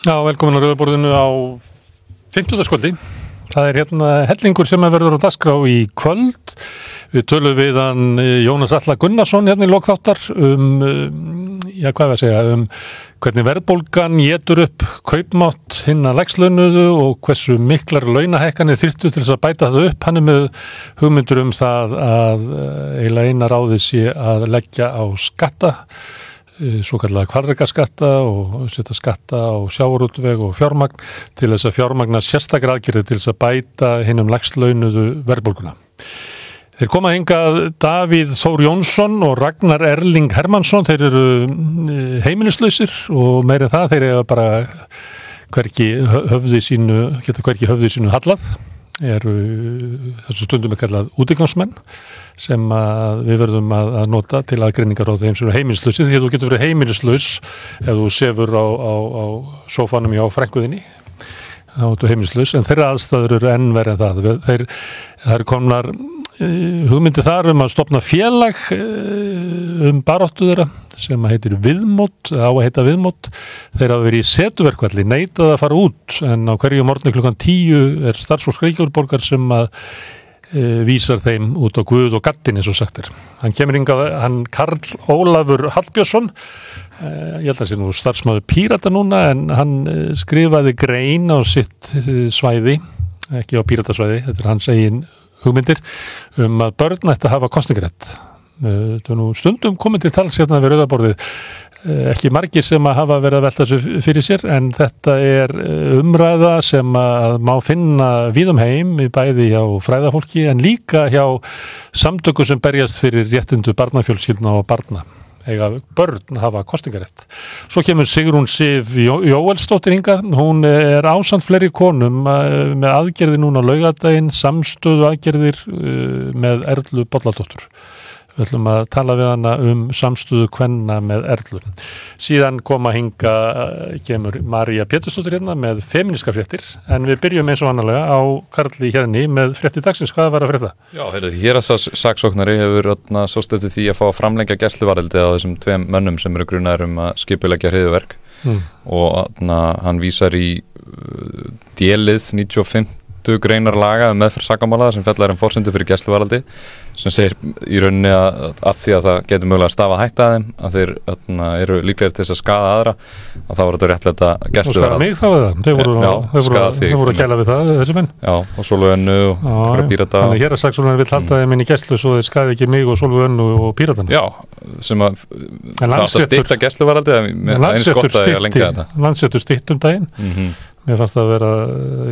Já, velkomin á Rauðaborðinu á 50. skvöldi. Það er hérna hellingur sem er verður á dasgrá í kvöld. Við tölum við hann eh, Jónas Alla Gunnarsson hérna í lokþáttar um, eh, já hvað er að segja, um hvernig verðbólgan getur upp kaupmátt hinn að legslaunuðu og hversu miklar launahekkanir þyrftu til þess að bæta það upp. Hann er með hugmyndur um það að eh, eiginlega eina ráði sé að leggja á skatta svo kallega kvarregaskatta og setja skatta á sjáurútveg og fjármagn til þess að fjármagna sérstakar aðgerði til þess að bæta hinn um lagslaunuðu verðbólguna. Þeir koma hingað Davíð Þór Jónsson og Ragnar Erling Hermansson, þeir eru heimilislausir og meirinn það, þeir eru bara hverki höfði sínu, geta hverki höfði sínu hallað, eru þessu stundum er kallað útíkansmenn sem við verðum að, að nota til aðgreiningar á þeim sem eru heimilislausi því að þú getur verið heimilislaus ef þú sefur á, á, á sofanum hjá frænguðinni þá ertu heimilislaus en þeirra aðstæður eru ennverð en það. Þeir, þeir komnar hugmyndi þar um að stopna félag um baróttu þeirra sem heitir viðmót, á að heita viðmót. Þeir hafa verið í setuverkvalli neitað að fara út en á hverju morgunni klukkan tíu er starfsfólk Reykjavíkborgar sem að e, vísar þeim út á Guð og Gattin eins og sagt er. Hann kemur yngað, hann Karl Ólafur Hallbjörnsson e, ég held að það sé nú starfsmáður Pírata núna en hann e, skrifaði grein á sitt svæði ekki á Píratasvæði, þetta er hans eigin hugmyndir um að börn ætti að hafa kostningarætt stundum komið til tals hérna við rauðaborðið ekki margir sem að hafa verið að velta þessu fyrir sér en þetta er umræða sem að má finna víðum heim í bæði hjá fræðafólki en líka hjá samtöku sem berjast fyrir réttindu barnafjölskyldna og barna eiga börn hafa kostingarétt. Svo kemur Sigrún Sif Jóelsdóttir hinga, hún er ásand fleiri konum með aðgerði núna laugadaginn, samstöðu aðgerðir með Erlu Bolladóttur. Við ætlum að tala við hana um samstöðu kvenna með Erlu. Síðan koma hinga, kemur Marja Péturstóttir hérna með feminiska fréttir, en við byrjum eins og annarlega á Karli hérni með frétti dagsins. Hvað var að frétta? Já, heyrðu, hér að saksóknari hefur svo stöttið því að fá að framlengja gæsluvareldi á þessum tveim mönnum sem eru grunar um að skipulegja hriðuverk mm. og na, hann vísar í uh, djelið 95 greinar laga um meðferð sakamála sem fellar um fórsendu fyrir gæsluvaraldi sem segir í rauninni að af því að það getur mögulega að stafa hætta að þeim að þeir öðna, eru líklegir til þess að skada aðra að þá voru þetta réttleita gæsluvaraldi Og skada mig þá skada þig. Þeir voru að kæla við það, þessi menn. Já, og Solveig Önnu og hverja pírata Þannig hér að saksólunar vil halda þeim inn í gæslu svo þeir skadi ekki mig og Solveig Önnu og píratana Já, sem að það átt að styrta gæsluvaraldi Landsettur stitt um daginn Mér fannst það að vera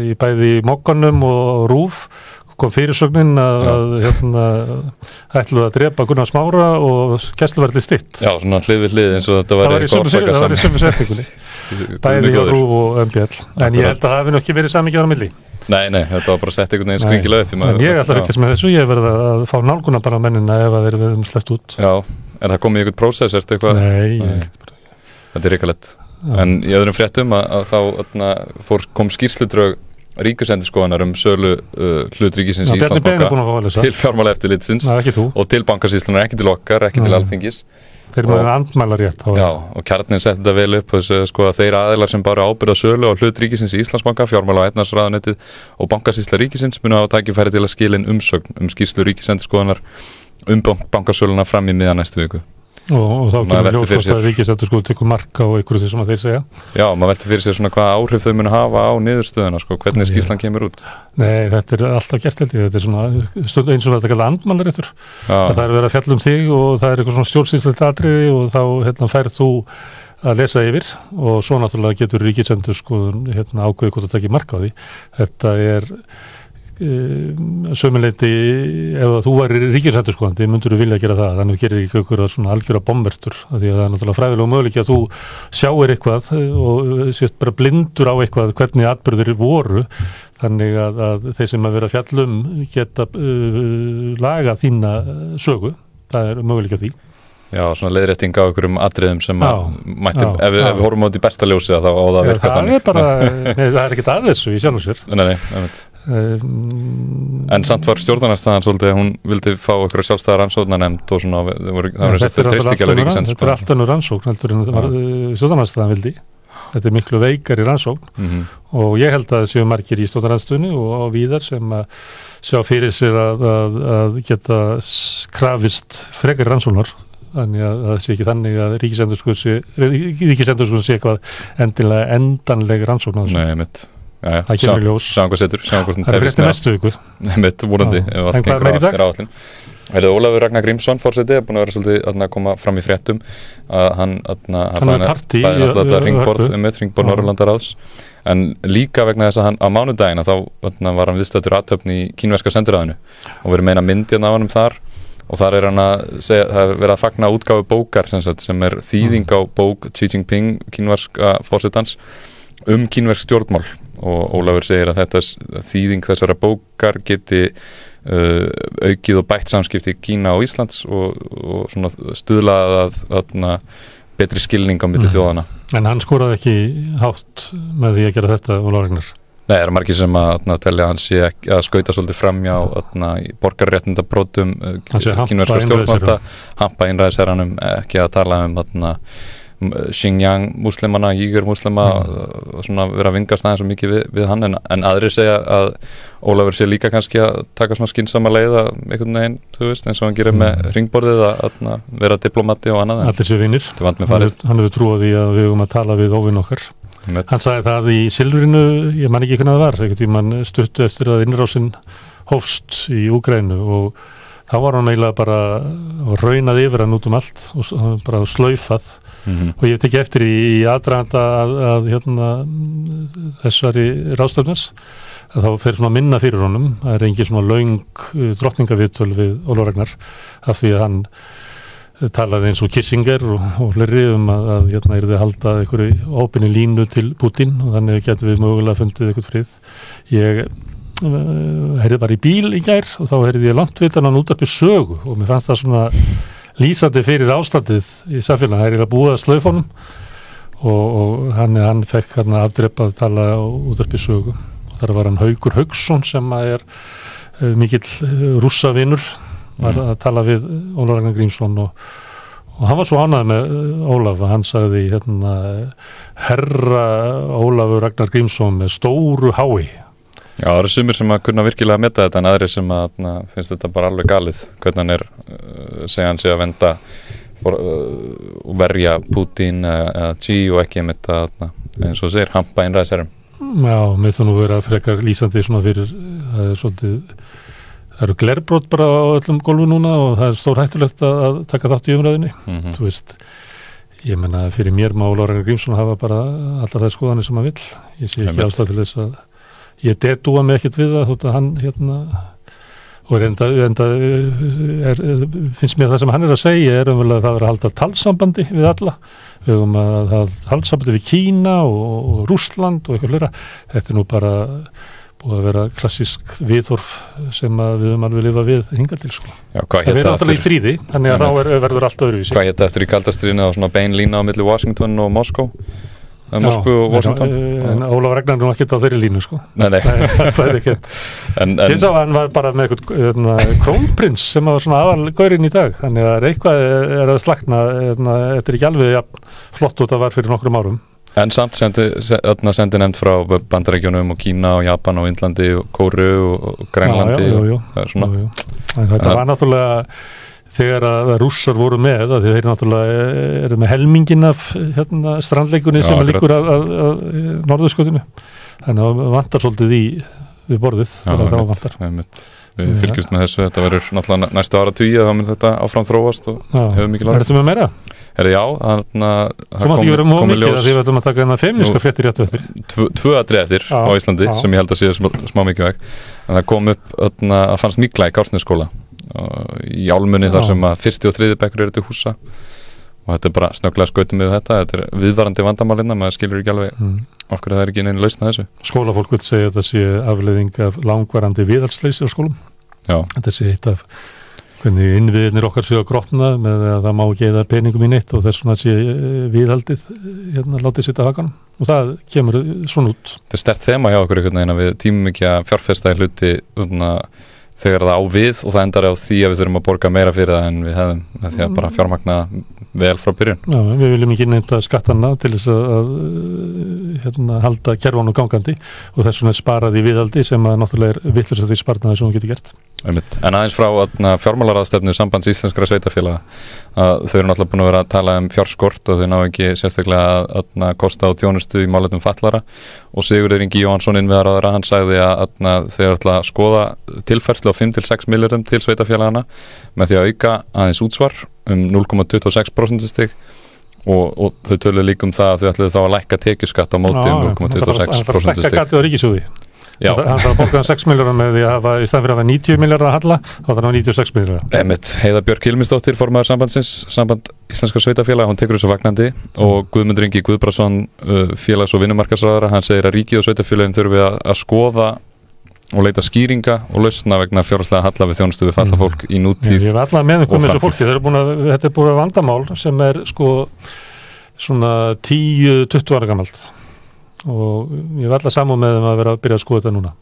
í bæði í mokkanum og rúf kom fyrirsögnin að, að hérna, ætluð að drepa Gunnar Smára og gæsluverði stitt. Já, svona hlið við hlið eins og þetta var í góðsaka saman. Það var í sömu setningunni, bæði í rúf og MBL. En ég held að það hefði nokkið verið samingið ára milli. Nei, nei, þetta var bara sett einhvern veginn skringilega upp. En ég ætla ekki með þessu, ég verið að fá nálguna bara á mennina ef að þeir eru sleppt út. Já, en það kom í einhvern prósess, ertu eitthvað? Nei, þetta er ríkalett. En í öðrum fréttum að, að þá öðna, fór, kom skýrsludrög ríkisendurskoðanar um sölu uh, hlutríkisins í Íslandsbanka til fjármála eftirlitsins og til bankasýslunar, ekki til okkar, ekki Nei. til alþingis. Þeir eru með andmælar rétt. Já, og kjarnin setti þetta vel upp þessu, sko, að þeir aðeinar sem bara ábyrða sölu á hlutríkisins í Íslandsbanka, fjármála og etnarsraðanettið og bankasýsla ríkisins muni á að tækifæri til að skilin umsögn um skýrslu ríkisendurskoðanar um bankasöluna fram í miðan næstu viku. Og, og þá kemur hljóðkvæmst að ríkisættur sko tekur marka á einhverju því sem þeir segja. Já, maður velti fyrir sér svona hvað áhrif þau muni hafa á niðurstöðuna sko, hvernig skíslan kemur út. Nei, þetta er alltaf gert held ég. Þetta er svona stund eins og þetta kallar andmannaréttur það er verið að fjalla um þig og það er eitthvað svona stjórnsýrslegt atriði og þá hérna, færð þú að lesa yfir og svo náttúrulega getur ríkisættur sko hérna, ákveði hvort það tekir marka á því. Þetta er sömuleiti ef þú væri ríkisættur sko þið myndur þú vilja gera það, þannig að þú gerir ekki okkur svona algjöra bombertur, því að það er náttúrulega fræðilega möguleik að þú sjáir eitthvað og sést bara blindur á eitthvað hvernig atbyrður voru. Þannig að, að þeir sem að vera fjallum geta uh, laga þína sögu, það er möguleik að því. Já, svona leiðrétting á einhverjum atriðum sem já, mætti, já, ef, ef við horfum á því besta ljósi þá á það að virka þannig. Það er bara, nei, það er ekkit aðeins í sjálf Um, en samt var stjórnarnarstaðan svolítið, hún vildi fá okkur sjálfstæðar rannsóknar nefnd og svona, það voru settir treystíkjala ríkisens. Þetta er allt önnur rannsókn heldur en það var stjórnarnarstaðan vildi. þetta er miklu veikar í rannsókn mm -hmm. og ég held að það séu margir í stóðaranstunni og, víðar sem að sjá fyrir sér að, að, að geta krafist frekar rannsóknar þannig að það sé ekki þannig að ríkisendurskun sé eitthvað endilega endanleg rannsóknar Nei, mitt Já, það kemur í ljós Sjáum hvað setur, það er fyrst í næstu viku Mitt, vorandi, En hvað er meira í dag? áallin Heyrðu, Ólafur Ragnar Grímsson fórseti er búin að vera svolítið að koma fram í fréttum að hann er partí bæði í- alltaf ringborð um eitt ringborð Já. Norrlandaráðs en líka vegna þess að hann á mánudagina þá var hann viðstættur aðtöfn í kínverska sendiræðinu og verið meina myndið af hann þar og þar er hann að segja, það er verið að fagna útgáfu bókar sem, sagt, sem er þýðing á bók Xi Jinping, kínverska fórsetans um kínversk stjórnmál og Ólafur segir að þetta þýðing þessara bókar geti uh, aukið og bætt samskipti Kína og Íslands og, og stuðlað að, að betri skilning á milli Mhm. þjóðana en hann skoraði ekki hátt með því að gera þetta og Lóregnar Nei, það eru margir sem að, telja ekki, að skauta svolítið framjá borgarréttindabrótum hampa kínverska stjórnvalda einræðisherranum. hampa einræðisherranum ekki að tala um atna, Xinjiang muslimana, Jígur muslima Mm. og svona vera að vingast aðeins svo mikið við, við hann en, en aðri segja að Ólafur sé líka kannski að taka svona skynsama leið að einhvern veginn, þú veist, eins og hann gerir Mm. með ringborðið að, að vera diplomati og annað allir séu vinnir er hann hefur- trúið því að við höfum að tala við óvinn okkar Einmitt. hann sagði það í Silfrinu ég man ekki hvernig það var, einhvern tímann stuttu eftir að innrásinn hófst í Úgrænu og þá var hann eiginlega bara raunað yfir hann út um allt og bara slaufað. Mhm. og ég hef tekið eftir í, í aðdraganda að, að hérna, þessari ráðstöfnars að þá fer svona minna fyrir honum. Það er engin svona laung drottningaviðtöl við Ólaf Ragnar af því að hann eh, talaði eins og Kissinger og, og hlurri um að, að hérna er þið halda einhverju ópinni línu til Putin og þannig getum við mögulega fundið eitthvað frið. Ég uh, heyrði bara í bíl í gær og þá heyrði ég langt vitan hann út af sögu og mér fannst það svona lýsandi fyrir ástandið í samfélaginu, það er að búa að slaufunum og, og hann, hann fekk hann afdrepp að tala á útarpi sögu. Og þar var hann Haugur Haugsson sem er uh, mikill uh, rússavinur var Mm. að tala við Ólaf Ragnar Grímsson og, og hann var svo ánægð með Ólaf að hann sagði hérna herra Ólafur Ragnar Grímsson með stóru hái Já, það eru sumir sem að kunna virkilega að metta þetta en aðri sem að na, finnst þetta bara alveg galið hvernig hann er, uh, segja hann sig að venda for, uh, og verja Putin eða uh, Xi og ekki að, na, eins og segir, hampa einræðisærum Já, mér þú nú vera frekar lýsandi svona fyrir, það er svolítið það eru glerbrót bara á öllum gólfu núna og það er stór hættulegt að, að taka þátt í umræðinni, mm -hmm. þú veist ég menna fyrir mér má Lóranger Grímsson hafa bara allar þær skoðanir sem hann vill. Ég sé ekki ástæð til þess að ég dedúa mig ekkert við það þótt að hann hérna og enda, enda er, finnst mér það sem hann er að segja er umvel að það er að halda talsambandi við alla. Við höfum að hafa talsambandi við Kína og, og Rússland og eitthvað flera þetta er nú bara búið að vera klassísk viðhorf sem að við höfum alveg lifa við hinga til sko. Já, Það er hétta náttúrulega í stríði þannig að er, verður allt öðruvísi. Hvað hétta eftir í kaldastriðinu á svona bein lína á milli Washington og Moskó Já, Moskú og Washington. En, Ólaf Ragnar er nú ekkert á þeirri línu sko. Nei, nei, það er ekkert. Ég sá að hann var bara með eitthvað hérna, krónprins sem var svona aðal gaurinn í dag. Þannig að eitthvað er að slagna hérna, þetta er ekki alveg ja, flott út að var fyrir nokkrum árum. En samt sendi, se- þarna sendi nefnd frá bandarækjunum og Kína og Japan og Indlandi og Kóru og, Grænlandi Já, já, og það er svona. Þetta var náttúrulega þegar að rússar voru með að þeir náttúrulega eru með helmingin af hérna, strandleikunni sem akkurat. líkur að, að, að norðurskotinu þannig að það vantar svolítið í við borðið Já, það einmitt, einmitt. Við Já. fylgjumst með þessu, þetta verður náttúrulega næ- næstu ára tugi þá mun þetta áfram þróast og hefur mikið Er látt. þetta með meira? Herri já, þannig að Þú mátt ekki vera mjög mikið að því við ætlum að taka þennan feimniska fréttir réttu eftir tvö, aðrið eftir á Íslandi já. sem ég held að sé smá, smá mikið veg en það kom upp að fannst nýgla í Kársnesskóla í álmunni þar sem að fyrsti og þriði bekkur eru til húsa. Og þetta er bara snögglega skautum við þetta þetta er viðvarandi vandamálinna, maður skilur ekki alveg mm. okkur það er ekki neina lausna þessu. Skólafólk vil segja að þetta sé afleiðing af langvarandi viðhalsleysi á skólum. Já, þetta sé eitt af hvernig innviðinir okkar séu að grotna með að það má ekki eða peningum í neitt og þess vegna sé eh, viðhaldið hérna látið sitta hakanum. Og það kemur svona út. Þetta er stert þema hjá okkur einhvern veginn að við tímum ekki að fjárfesta í hluti þarna, þegar það á við og það endar á því að við þurfum að borga meira fyrir það en við hefðum með því að bara fjármagna vel frá byrjun Já, við viljum ekki nefnda skattanna til þess að, uh, hérna, halda kerfanu gangandi og þess vegna sparaði viðaldi sem að náttúrulega er vittlust að því sparnaði sem hún getur gert. Einmitt. En aðeins frá fjármálaráðstefnu sambands íslenskara sveitafélaga að þau eru náttúrulega búin að vera að tala um fjárskort og þau ná ekki sérstaklega að, að kosta á tjónustu í máletum fallara og Sigurður Ingi Jóhansson innviðaráðara hann sagði að, að þau eru alltaf að skoða tilfærslu á 5-6 miljardum til sveitafélagana með því að auka aðeins útsvar um 0,26% stig og, og þau tölu líka um það að þau ætluðu þá að lækka tekjuskatt á móti um 0,26% stig. Já. Það þarf að borga 6 miljórar með því að hafa í staðan fyrir að hafa 90 miljórar að halla þá þarf það 96 miljórar. Emitt, Heiða Björk Hilmisdóttir formadur sambandsins, samband Íslenska Sveitafélag, hún tekur þessu vagnandi og Guðmundur Ingi Guðbrason uh, félags- og vinnumarkasræðara, hann segir að ríkið og Sveitafélagin þurfi að, að skoða og leita skýringa og lausna vegna fjárhastlega halla við þjónustu við falla mm. fólk í nútíð Ég var allavega með einhverjum þessu fólki, þetta er búin að vandamál sem er sko svona 10-20 ára gammalt og ég var alltaf saman með þeim að vera að byrja að skoða þetta núna.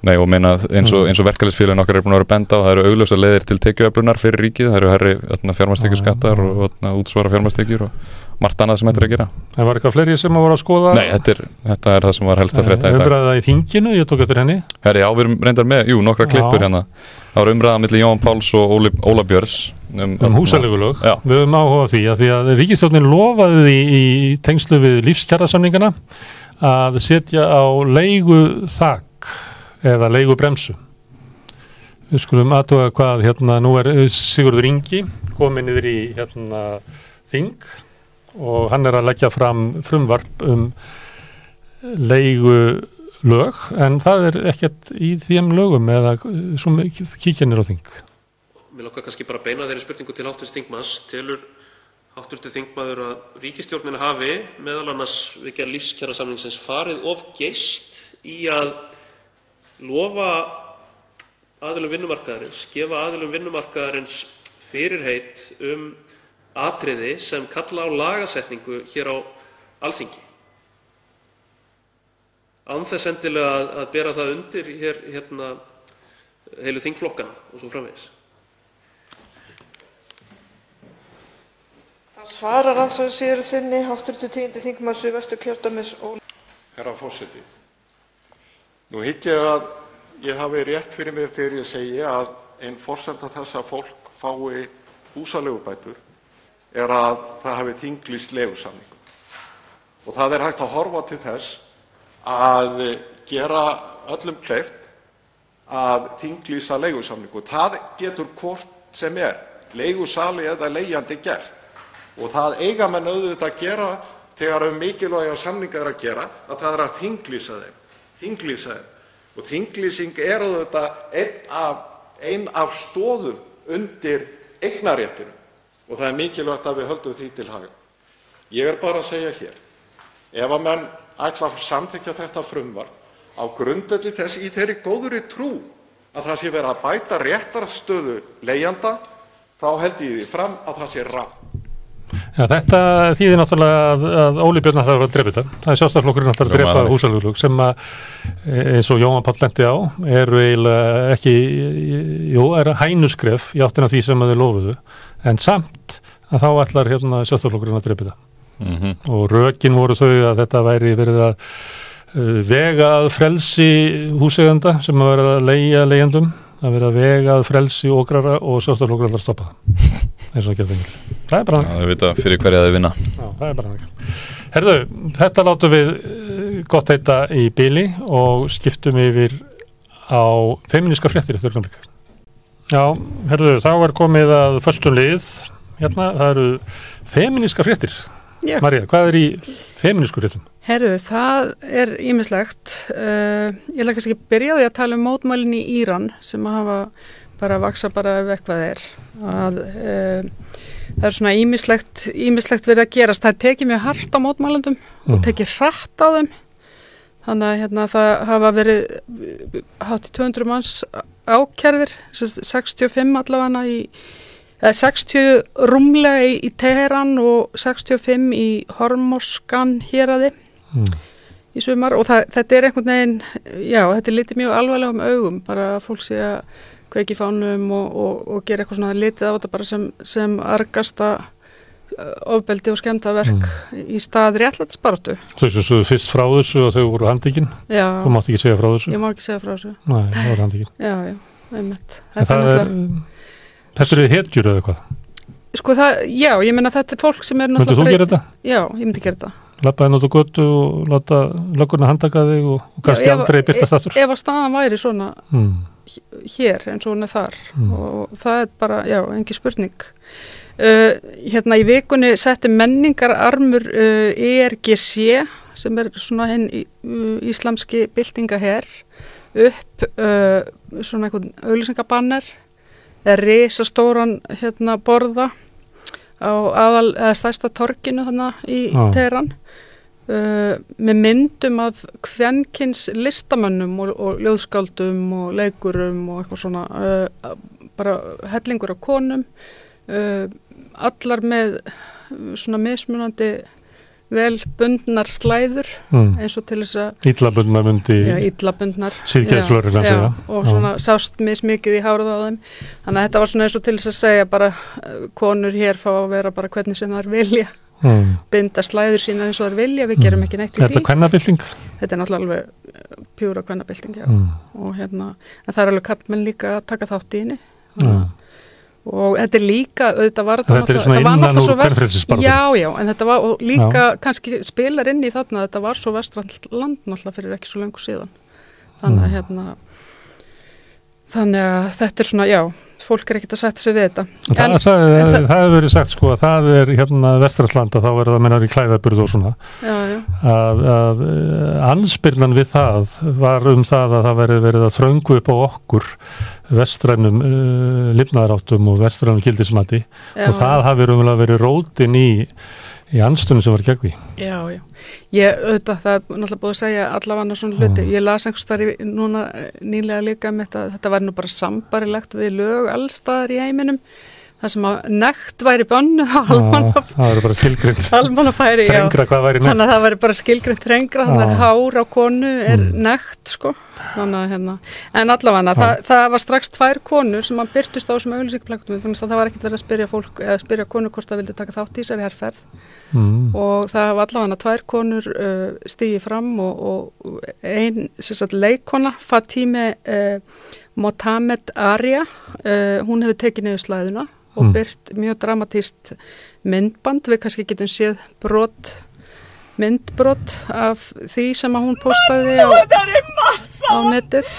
Nei og meina eins og, og verkefælisfélagin okkar er búin að vera benda á það eru augljósa leðir til tekjuöflunar fyrir ríkið, það eru herri fjármastekjurskattar og ötna, útsvara fjármastekjur og margt annað sem þetta er að gera. Það var eitthvað fleiri sem að voru að skoða? Nei, þetta er, þetta er það sem var helst að frétta Umræða í þinginu, ég tók eftir henni. Herri, já, við reyndar með, jú, nokkra klippur hérna. Það var umræða millir Jón Páls og Óla Björns Um, um húsalegulög, við höfum áhuga því að því að ríkistjórnin lofaði því í tengslu við lífskjærasamningana að setja á leigu þakk eða leigu bremsu við skulum aðtóa hvað hérna nú er Sigurður Ingi komin yfir í hérna þing og hann er að leggja fram frumvarp um leigu lög en það er ekkert í þeim lögum eða kíkjanir á þing Mér lókar kannski bara að beina þeirri spurningu til hátturst þingmanns. Telur hátturstu þingmaður að ríkistjórnina hafi annars við gerð lífskjara samningsins farið of geist í að gefa aðilum vinnumarkaðarins fyrirheit um atriði sem kalla á lagasetningu hér á Alþingi? Án þess endilega að, bera það undir hér hérna heilu þingflokkana og svo framvegis. Svarar andsvari síðari sinni hv. 10. þingmaður Suðvesturkjördæmis Óli. Herra forseti. Nú hygg ég að ég hafi rétt fyrir mér þegar ég segi að ein forsenda þess að fólk fái húsaleigubætur er að það hafi þinglýst leigusamningum. Það er hægt að horfa til þess að gera öllum kleift að þinglýsa leigusamningu. Það getur hvort sem er, leigusali eða leigjandi, gert og það eiga menn auðvitað að gera þegar um mikilvæga samninga er að gera, að það er að þinglýsa þeim. Þinglýsing er auðvitað ein af stoðum undir eignarréttinum og það er mikilvægt að við höldum því til haga. Ég er bara að segja hér, ef menn ætla að samþykkja þetta frumvarp á grundvelli þess í þeirri góðri trú að það sé verið að bæta réttarstöðu leigjanda, þá held ég því fram að það sé rangt. Já, þetta þýðir náttúrulega að, að Óli Björn ætlar að drepa þetta. Það er sjálfstæðarflokkurinn ætlar að drepa húsalöglug sem að eins og Jóhann Páll lendi á eru eiginlega ekki, jú, er hænuskref í áttina því sem að þeir lofuðu en samt að þá ætlar hérna sjálfstæðarflokkurinn að drepa þetta. Mm -hmm. Og rökin voru þau að þetta væri verið að uh, vegað frelsi húseganda sem að vera að leia leigendum að vera vegað frelsi ógrara og sjálfstæðarflokkurinn ætlar að stoppa það eins og það gerði mikil. Það er bara þannig. Það er vita fyrir hverja þau vinna. Já, það er bara þannig. Herðu, þetta látum við eh, gott heita í bíli og skiptum yfir á feminíska fréttir eftir öllum líka. Já, herðu, þá er komið að förstum lið, hérna, það eru feminíska fréttir. Já. Marja, hvað er í feminísku fréttum? Herðu, það er ímislegt. Uh, ég lækast ekki byrjaði að tala um mótmælinn í Íran sem að hafa bara að vaksa bara ef eitthvað er að uh, það er svona ímislegt, ímislegt verið að gerast það tekið mjög hardt á mótmælandum mm. og tekið hratt á þeim þannig að hérna, það hafa verið hátt í 200 manns ákerðir 65 allavega í eða 60 rúmlega í, í Teheran og 65 í Hormoskan hér aði mm. í sumar og það, þetta er einhvern veginn já, þetta er litið mjög alvarlega um augum bara að fólk sé að kveiki fánum og, og, og gera eitthvað svona litið á þetta bara sem, sem argasta ofbeldi og skemmtaverk í stað réttlætsbaratu. Þau sem svo fyrst frá þessu og þau voru handikinn, þú mátt ekki segja frá þessu. ég má ekki segja frá þessu. Nei, það voru handikinn. Já, já, einmitt. En það er, þetta eru hetjur eða eitthvað. Sko það, já, ég meina þetta er fólk sem er Möndu þú gera þetta? Já, ég myndi gera þetta. Lappaði nátt á götu og láta löggurna handaka þig og, og kannski Já, ef- aldrei byrtast aftur. Ef að staðan væri svona Mm. hér hún er þar Mm. og það er bara, já, engi spurning. Uh, hérna í vikunni setti menningararmur uh, ERGC sem er svona hinn í- uh, íslamski byltingaher upp uh, svona einhvern auðlýsingabanner eða risastóran hérna borða á aðal, eða stærsta torkinu þannig í Já. Teheran uh, með myndum af kvenkins listamönnum og, og ljóðskáldum og leikurum og eitthvað svona uh, bara hellingur af konum uh, allar með svona mismunandi vel bundnar slæður Mm. eins og til þess að Íllabundna myndi já, illa bundnar síðkjæðslörglan já, þeirra. og svona sást mismikið í hárað á þeim þannig að þetta var svona eins og til þess að segja bara uh, konur hér fá að vera bara hvernig sem þær vilja Mm. binda slæður sína eins og þær vilja við gerum ekki neitt í Er þetta því kvennabilding? þetta er náttúrulega alveg uh, pjúra kvennabilding já. Mm. og hérna, en það er alveg kallmenn líka að taka þátt í henni Já. Og þetta er líka, Þetta var náttúrulega úr svo kvenfrelsisbaráttunni. Já, já, en þetta var líka kannski spilar inn í þarna þetta var svo vestrand land náttúrulega fyrir ekki svo lengur síðan þannig að Mm. hérna þannig að þetta er svona, já fólk er ekkert að setja sig við þetta. En, það, en það, það- hefur verið sagt sko að það er hérna vestrallanda þá er það mennar í klæðaburð og svona. Já, já, að, að uh, anspyrnan við það var um það að það verið verið að þröngu upp á okkur vestrænum uh, lifnaðaráttum og vestrænum gildismati. Já, og það hafi raunverulega verið rótin í, í anstunum sem var gegn því. já, já ég, auðvitað, það er náttúrulega búið að segja allavega svona hluti, Mm. ég las einhvers þar núna eh, nýlega líka með þetta þetta var nú bara sambarilegt við lög allstaðar í heiminum það sem að nekt væri bönnu Já, það verið bara skilgrind almannafæri, já væri. Þannig að það væri bara skilgrind þrengra, þannig að hár á konu er Mm. nekt, sko. Þannig að hérna, en allavega, það, það var strax tvær konur sem að byrtust á þessum auðlýsingplaktum, þannig að það var ekkert verið að spyrja fólk, eða spyrja konur hvort það vildi taka þátt í þessari herrferð Mm. og það var allavega tvær konur uh, stigið fram og, og ein, sem sagt, leikona, Fatime uh, Motamed Arya, uh, hún hefur tekið niður slæðuna og Mm. byrt mjög dramatíst myndband, við kannski getum séð brot, myndbrot af því sem að hún postaði á, á netið.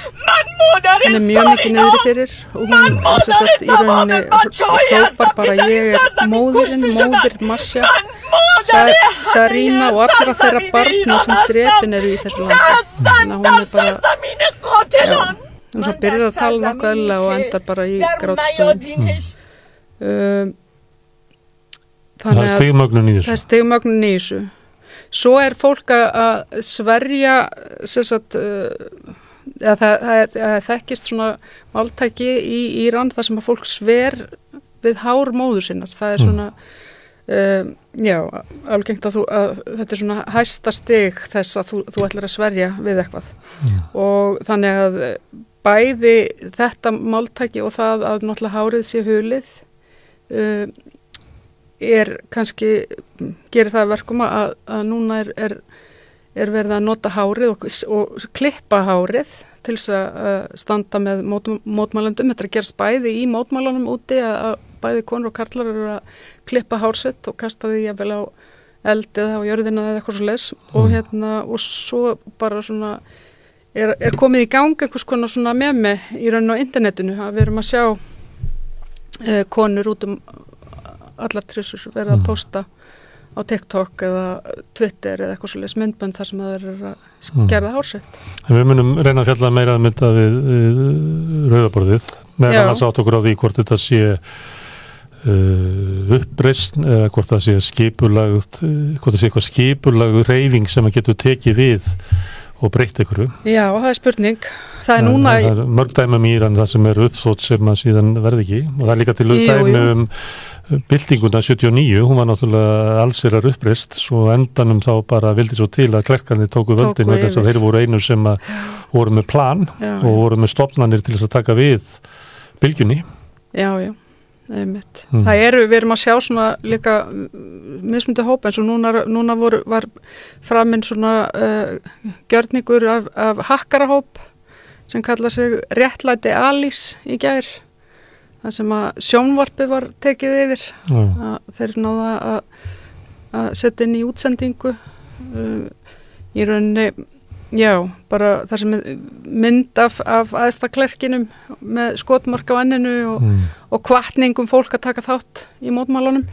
Hún er mjög mikið niður fyrir og hún sem sagt, í rauninni hrópar bara ég er móðurinn, móðir Masja, Sa Sarína og allra þeirra barna sem drepin eru í þessu landi. Þannig að hún er bara, já, hún svo byrjar að tala nokkuð eðla og endar bara í grátstöðum. Um, Það þannig er að það er stegmögnin í þessu. Svo er fólk að- sverja, sem sagt, uh, eða það, það, það þekkist svona máltæki í Íran þar sem að fólk sver við hár móður sinnar. Það er Mm. svona, um, já, algengt að, þú, að þetta er svona hæsta stig þess að þú, þú ætlar að sverja við eitthvað. Mm. Og þannig að bæði þetta máltæki og það að náttúrulega hárið sé hulið uh, er kannski, gerir það að verkum að, að núna er, er, er verið að nota hárið og, og klippa hárið til þess að standa með mót, mótmælendum. Þetta er að gerast bæði í mótmælunum úti að, að bæði konur og karlar eru að klippa hársett og kasta því jafnvel á eld eða á jörðina eða eitthvað svo les og hérna og svo bara svona er, er komið í gang einhvers konar svona memi í raun á internetinu að við erum að sjá uh, konur út um allar trissur verið að Mm. Á TikTok eða Twitter eða eitthvað svo les myndbönd þar sem það er að Mm. gerða hársett. En við munum reyna að fjalla meira um þetta við, við rauðaborðið. Meðan annars átt okkur á því hvort þetta sé uh, uppreisn eða hvort það sé skipulagt, uh, hvort það sé eitthvað skipulagt reyfing sem að getur tekið við og breytt einhverju. Já, það er spurning. Það er núna, það er mörg dæmum í Íran það sem er uppþótt sem að síðan verði ekki og það er líka til Jú, byltinguna 79, hún var náttúrulega allsirar uppreist, svo endanum þá bara vildi svo til að klerkarnir tóku Tóku völdin vegna þess að þeir voru einu sem að voru með plan já, og voru með stopnarnir til þess að taka við bylgjunni. já, já. einmitt. Mm. Það eru, við erum að sjá svona líka mismundi hópa eins og núna, núna voru, var framinn svona uh, gjörningur af, af hakkarahóp sem kalla sig réttlæti Alís í gær þar sem að sjónvarpi var tekið yfir þeir náða að, að setja inn í útsendingu. Uh, í rauninni já, bara þar sem mynd af, af aðstaklerkinum með skotmark á enninu og, Mm. og kvartningum fólk að taka þátt í mótmálunum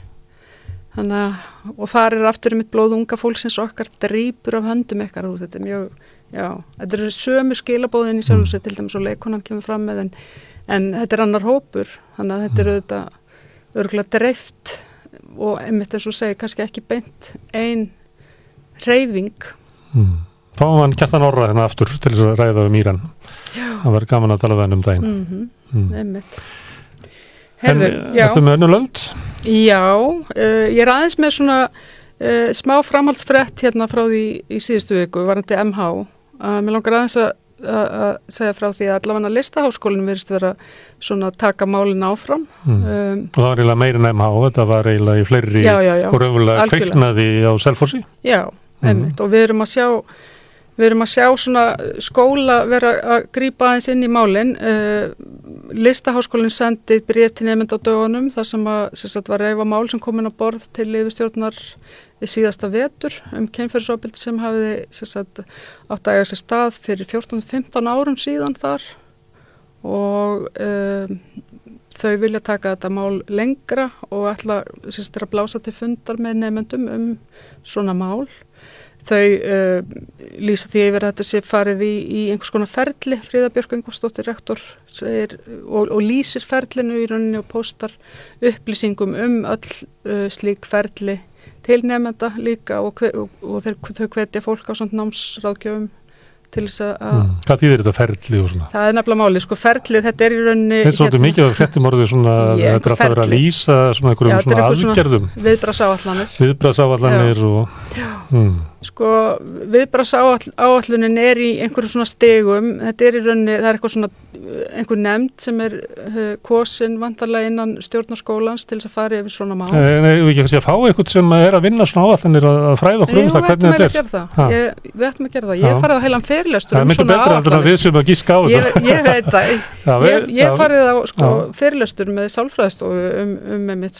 þannig að og þar er aftur um mitt blóð unga fólksins okkar drýpur af höndum ykkar og þetta er mjög, já, þetta er sömu skilabóðin í sjálf og sér til dæmis og leikonan kemur fram með en, en þetta er annar hópur þannig að þetta er auðvitað örgulega dreift og einmitt eins og segi kannski ekki beint ein reyfing Mm. Fáum hann kjartan orra hérna aftur til þess að ræða um Íran. Það verður gaman að tala við hann um daginn. mm Mm. einmitt En Herðu, já, ertu með önnu lönd? já uh, ég er aðeins með svona uh, smá framhaldsfrett hérna frá því í síðustu viku, varandi MH að mér langar aðeins að að- segja frá því að allavega listaháskólinn virðist vera svona að taka málin áfram. Mm. um, Og það var eiginlega meira en MH, þetta var eiginlega í fleiri og raunverulega kveiknaði á Selfossi. já, einmitt. Og við erum að sjá við erum að sjá svona skóla vera að grípa aðeins inn í málin. Uh, listaháskólinn sendi bréf til nefnd á dögunum þar sem að sagt, var reyfa mál sem komin á borð til yfirstjórnar í síðasta vetur um keinferðsóbildi sem hafiði sagt, átt að eiga sér stað fyrir 14-15 árum síðan þar. Og um, þau vilja taka þetta mál lengra og ætla sagt, að blása til fundar með nefndum um svona mál. Þau uh, lýsa því yfir að þetta sé farið í, í einhvers konar ferli. Fríða Björk Ingvarsdóttir rektor segir, og, og lýsir ferlinu í rauninni og postar upplýsingum um öll uh, slík ferli til nefnda líka og, og, og þeir, þau hvetja fólk á svona námsráðgjöfum til þess að Mm. Hvað þýðir þetta ferli og svona? það er nefnilega máli, sko ferlið þetta er í rauninni Þetta er svolítið mikið af fréttum orðið svona, þetta er alltaf verið að ferli. lýsa svona Já, einhverjum er svona aðgerðum, viðbras áallanir viðbrasáallanir og... Mm. Sko, viðbras áallunin er í einhverjum svona stegum, þetta er í rauninni, það er eitthvað svona, einhver nefnd sem er uh, kosin vantarlega innan stjórnarskólans til þess að fara yfir svona mál. Nei, nei, við ekki kannski að fá eitthvað sem er að vinna svona áallanir að, að fræða okkur um það hvernig að þetta er. það. Ég, við ættum að gera það. Ég farið á heilan fyrirlestur Það er um miklu svona betra heldur en að við sem að gíska á Ég, þetta. ég veit það. Ég, ég farið á sko, fyrirlestur með sálfræðistofu um, um með mitt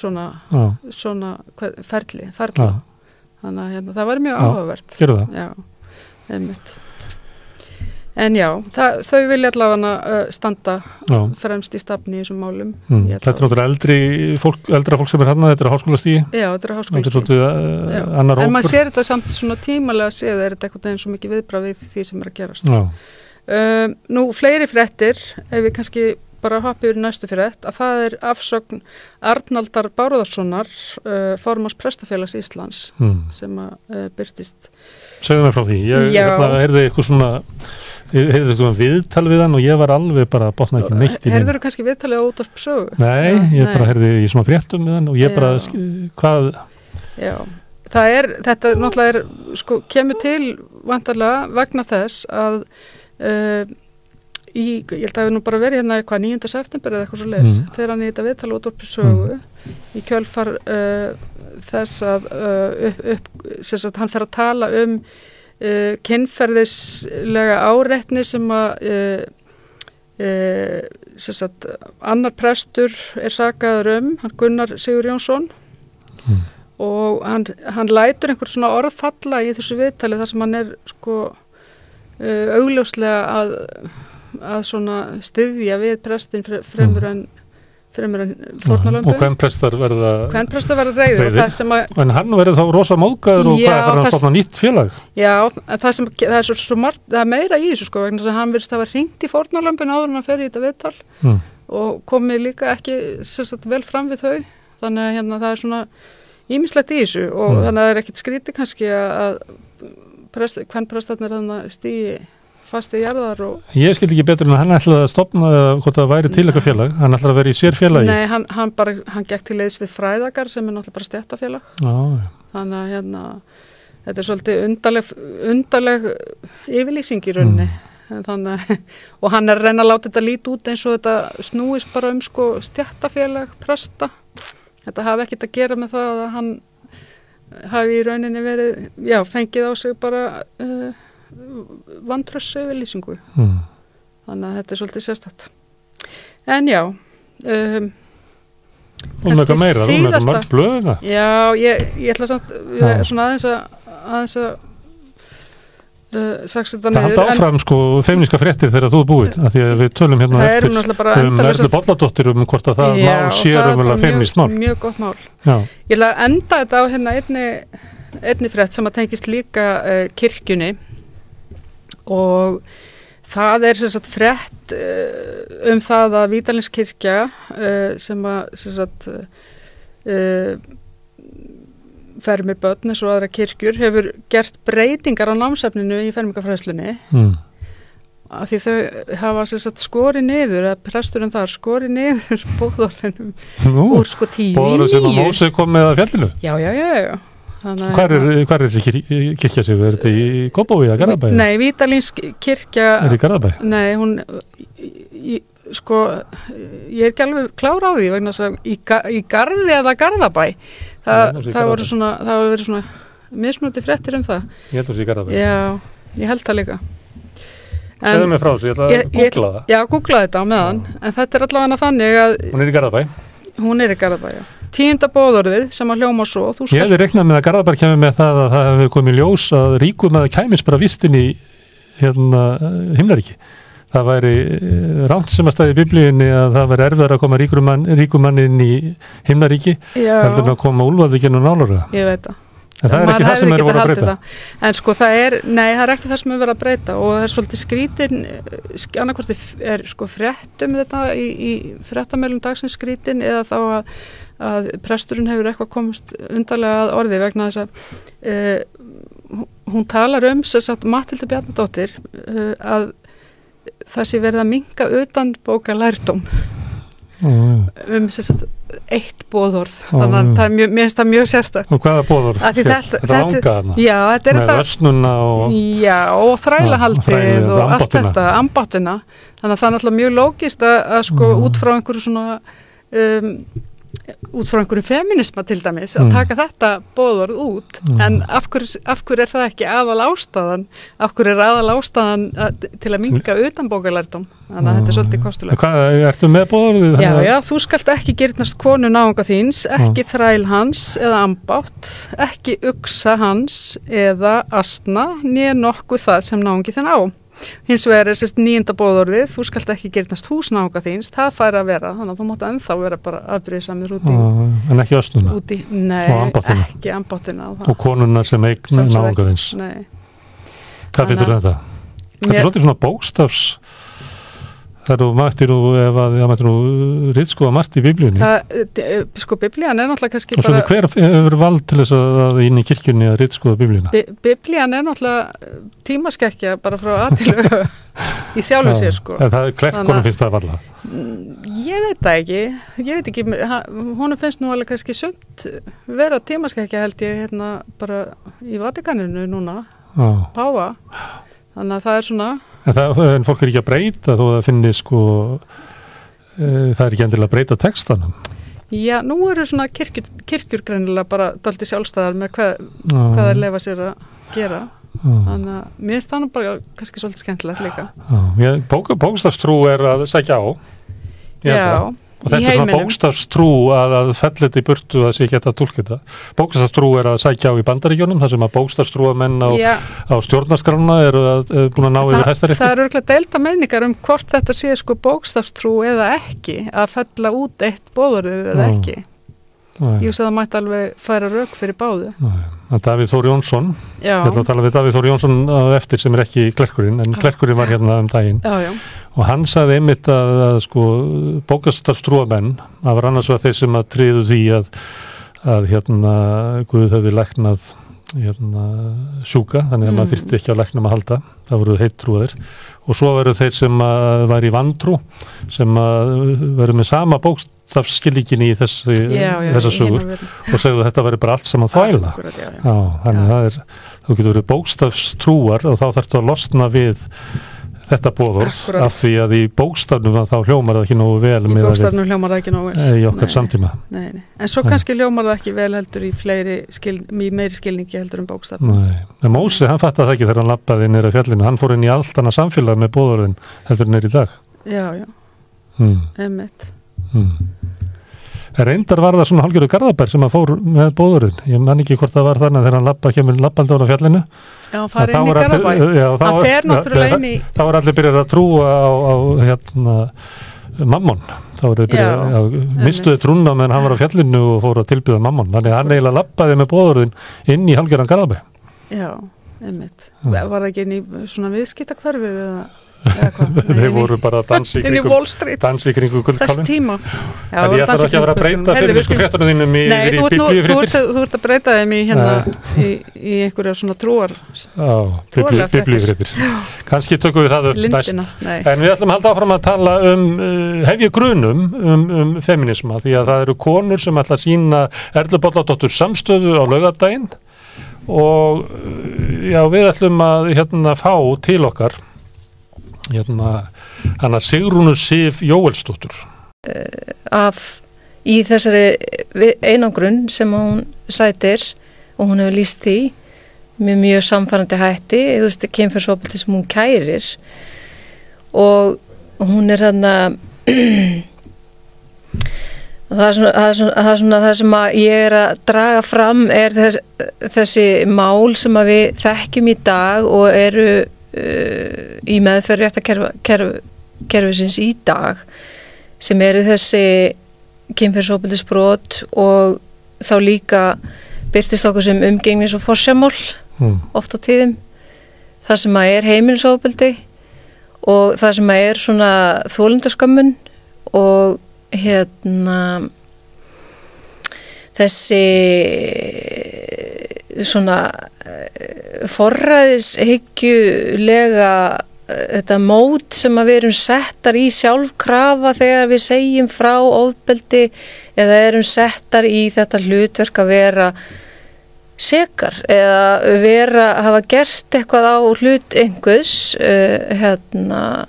Þannig að hérna, það var mjög áhugavert. gerðu það. Já, einmitt. En já, það, þau vilja allavega uh, standa Já. fremst í stafni í þessum málum. Mm. Þetta er náttúrulega eldri fólk, eldra fólk sem er hérna, þetta er háskólastíði, Já, þetta er þetta háskóla. svolítið Já. uh, En maður sér þetta samt svona tímalega séð, er þetta eitthvað eins og mikið viðbrað við því sem er að gerast. Já, Um, nú, fleiri fréttir, ef við kannski bara hoppi yfir í næstu frétt, að það er afsögn Arnaldar Báruðarssonar, uh, formans Prestafélags Íslands, mm. sem að uh, byrtist. segðu mér frá því. Ég hérna, heyrði eitthvað svona, heyrði eitthvað viðtal við hann og ég var alveg bara að botna ekki neitt í Herður minn. þú kannski viðtalið á útvarp sögu? Nei, ég bara heyrði í svona fréttum við hann og ég bara, Já. hvað, Já, það er, þetta náttúrulega er, sko, kemur til vantarlega vegna þess að uh, í, ég held að við nú bara verið hérna eitthvað 9. september eða eitthvað svo leis, Mm. þegar hann í þetta viðtala út orpi sögu í kjölfar uh, þess að uh, upp, upp, sagt, hann fer að tala um uh, kynferðislega áreitni sem að uh, uh, sagt, annar prestur er sagaður um, hann Gunnar Sigur Jónsson Mm. og hann, hann lætur einhver svona orð falla í þessu viðtali þar sem hann er sko uh, augljóslega að, að svona styðja við prestin fre- fremur en fremur en og fórnalömbu hvem prestar verða, verður reyður og sem að en hann verður þá rosa móðgæður og hvað, hann að það- stofna nýtt félag? Já, það sem, það er svo, svo margt, það er meira í þessu sko, vegna að hann virðist hafa hringt í fórnalömpin áður en hann fer í þetta viðtal Mm. og komið líka ekki sem sagt, vel fram við þau, þannig að hérna það er svona ímislegt í þessu og Mm. þannig að það er ekkit skríti kannski að, að prest, hvern prestarnir þannig að stígi fast í jarðar og Ég skildi ekki betur en hann ætlaði að stopna eða hvort það væri til eitthvað félag, hann ætlaði að vera í sér félagi. nei, hann, hann bara, hann gekk til leiðs við fræðagar sem er náttúrulega bara stjættafélag þannig að hérna þetta er svolítið undarleg, undarleg yfirlýsing í rauninni. Þannig, og hann er reyna að láta þetta lít út eins og þetta snúist bara um sko stjættafélag presta. Þetta hafi ekkert að gera með það að hann hafi í rauninni verið já, fengið á sig bara uh, vantrössu við lýsingu mm. þannig að þetta er svolítið sérstætt en já um, með eitthvað meira, með síðasta- mörg blöðina Já, ég, ég ætla samt Já. svona aðeins að aðeins að uh, það halda áfram sko feimniska fréttir þegar þú er búið af því að við tölum hérna eftir um Erlu Bolladóttir um hvort að það Já, mál sé það umvel bara að feimnist mál. mjög, mjög gott mál. Já, Ég ætla að enda þetta á hérna einni, einni frétt sem að tengist líka uh, kirkjunni og það er sem sagt frétt uh, um það að Vítalinskirkja uh, sem að sem sagt uh, fermi börn eins og aðra kirkjur hefur gert breytingar á námsefninu í fermingafræðslunni mm. af því þau hafa sagt skori niður eða presturinn þar skori niður bóðorðinum úr sko tíu í bóður sem að níu Mósi kom með að fjallinu Já, já, já, já. Hvar er, hvar er þessi kir kirkja sig? Er þetta í Kópói eða Garðabæ? Nei, Vítalins kirkja Er þetta í Garðabæ? Nei, hún í, sko, ég er ekki alveg klára á því vegna að í, í Garði eða Garðabæ Nei, það, ég það voru svona það voru verið svona mismunandi fréttir um það. Ég held að það sé í Garðabæ. Já, ég held það líka. Segðu mig frá þessu, ég ætla að googla það. Já, googla þetta á meðan. En þetta er allavega þannig að Hún er í Garðabæ hún er í Garðabæ já. Tíunda bóðorðið sem að hljóma svo þú Ég skalt hefði reiknað með að Garðabæ kemur með það að það hefur komið ljós að ríkum að kæmis bara vistin í hérna, himnaríki. Það væri rámt sem að staði í biblíunni að það væri erfiðar að koma ríkum mann, ríkum mann inn í himnaríki Já, heldur en að koma úlfaði genið nálaga. ég veit það En það er ekki það sem er getað voru að breyta. En sko það er, nei það er ekki það sem er verið að breyta og það er svolítið skrítin, annarkvort er sko frétt um þetta í, í fréttamælum dagsins skrítin eða þá að, að presturinn hefur eitthvað komist undarlega að orði vegna þess að uh, hún talar um, sem sagt Matildur Bjarnadóttir, uh, að það sé verið að minga utan bóka lærdóm. Um sagt eitt bóðorð, þannig að það er mjög, mjög sérstakt. Og hvaða því þetta- Þetta þetta- langa þarna. Já, þetta er Með vörsnuna og... Og þrælahaldið og allt þetta, ambáttina þannig að það er náttúrulega mjög lógist að, að sko út frá einhverju svona um, út frá einhverju feminisma til dæmis, að Mm. taka þetta bóðorð út, Mm. en af hverju, af hverju er það ekki aðal ástæðan af hverju er aðal ástæðan að, til að minga utanbókalærdum þannig að þetta er svolítið kostulegt Hvað, ertu með bóður? Já, já, þú skalt ekki gyrnast konu náunga þíns, ekki þræl hans eða ambátt, ekki uksa hans eða astna, nýja nokkuð það sem náungi þinn á. Hins vegar er sérst nýjunda bóðorðið, þú skalt ekki gyrnast hús náunga þíns, það fær að vera, þannig að þú mátt ennþá vera bara afbrýðisamir út í, En ekki östnuna. út í, nei, Og ambáttina. ekki ambáttina það. Og konuna sem eign náungaðins. Nei. Hvað finnur að- þetta? Þetta er svolítið svona bókstafs þegar þú mættir nú ef að það mættir nú ritskoða margt í biblíunni. Það, eh, sko, biblían er náttúrulega kannski og svona bara... hver hefur vald til þess að inn í kirkjunni að ritskoða biblíuna? Bi biblían er náttúrulega tímaskekkja bara frá aðtilu í sjálfu sér sko. en það er klerkonum finnst það valla Ég veit það ekki, ég veit ekki, honum finnst nú alveg kannski sumt vera tímaskekkja held ég hérna bara í Vatikaninu núna, Já. Þannig að það er svona, en, það, en fólk er ekki að breyta þó að það finnir sko e, það er ekki endilega að breyta textanum já, nú eru svona kirkjur, kirkjur greinilega bara daldi sjálfstæðar með hvað, Já. hvað þeir lefa sér að gera, Já. þannig að mér finnst það nú bara kannski svolítið skemmtilegt líka. Bók, bókstafstrú er að sækja á Já, það. Og þetta er svona bókstafstrú að, að fell þetta í burtu að sé ekki hægt að tólka þetta. Bókstafstrú er að sækja á í bandaríkjónum þar sem að bókstafstrúa menn á, Já, á stjórnarskrána eru að, er búin að ná yfir það, hæstarétti. það eru örgulega deilda meiningar um hvort þetta sé sko bókstafstrú eða ekki að fella út eitt bóðorðið eða Já. ekki ég veist að það mætti alveg færa rauk fyrir báðu. Að Davíð Þór Jónsson. Já, ég ætla að tala við Davíð Þór Jónsson á eftir sem er ekki klerkurinn en klerkurinn var hérna um daginn. Já, já, og hann sagði einmitt að, að sko, bókastafstrúamenn það var annars vegar þeir sem að tríðu því að, að hérna Guð hefði læknað hérna, sjúka, þannig að Mm. maður þyrfti ekki á læknum að halda, það voru heittrúðir og svo veru þeir sem væri í vantrú, sem veru með sama bókstafskilíkinni í þessi, já, já þessa sögur og segðu þetta veri bara allt saman. Já, þannig Já. það er, þú getur verið bókstafstrúar og þá þarftu að losna við þetta bóðorð af því að í bókstafnum þá hljómar það ekki nógu vel í bókstafnum hljómar það ekki nógu vel í okkar Nei. samtíma nei, nei. en svo kannski hljómar það ekki vel heldur í fleiri skil, í meiri skilningi heldur en bókstaf Nei. En Mósi, hann fattaði það ekki þegar hann lappaði nýra fjallinu, hann fór inn í allt annað samfélag með bóðorðin heldur nýra í dag já, já, hmm. emmitt Hmm. Reyndar var það svona hálfgerðu garðabær sem að fór með bóðurinn. Ég man ekki hvort það var þannig að þegar hann lappa kemur lappaldi á fjallinu. já, hann Þá inn í þá hann fer náttúrulega inn í Þá var allir byrjað að trúa á, á hérna, mammon. Þá var þeir byrjað mistuði trúna meðan hann var á fjallinu og fór að tilbyða mammon. Þannig að hann eiginlega lappaði með bóðurinn inn í hálfgerðan garðabæ. já, Hmm. var það ekki inn í svona viðskiptakverfi eða, eða hvað? Nei, Þeir inn í- voru bara að dansa í kringum, dansa í kringum Já, En ég þarf ekki að vera að breyta fyrir við sko fréttunum þínum í, biblíufréttir. þú ert að breyta þeim í hérna í, einhverja svona trúar biblíufréttir. Kannski tökum við það upp næst. En við ætlum að halda áfram að tala um, uh, hef ég grunum um, um feminisma því að það eru konur sem ætla að sína Erlu Bolladóttur samstöðu á laugadaginn og uh, já, við ætlum að hérna fá til okkar hérna hana Sigrúnu Sif Jóelsdóttur. af í þessari einangrun sem hún sætir og hún hefur líst því með mjög samfærandi hætti, kemfyrsopildi sem hún kærir og hún er hann að það er svona það, er svona, það, er svona það sem ég er að draga fram er þess, þessi mál sem við þekkjum í dag og eru í meðferð réttakerfisins í dag sem eru þessi kynferðsópildisbrot og þá líka byrtist okkur sem umgengnis og forsjamál Mm. oft á tíðum það sem að er heimilisópildi og það sem að er svona þólundaskömmun og hérna þessi svona eh, forræðishyggjulega eh, þetta mót sem að við erum settar í sjálfkrafa þegar við segjum frá ofbeldi eða erum settar í þetta hlutverk að vera sekar eða vera hafa gert eitthvað á hlut einhvers uh, hérna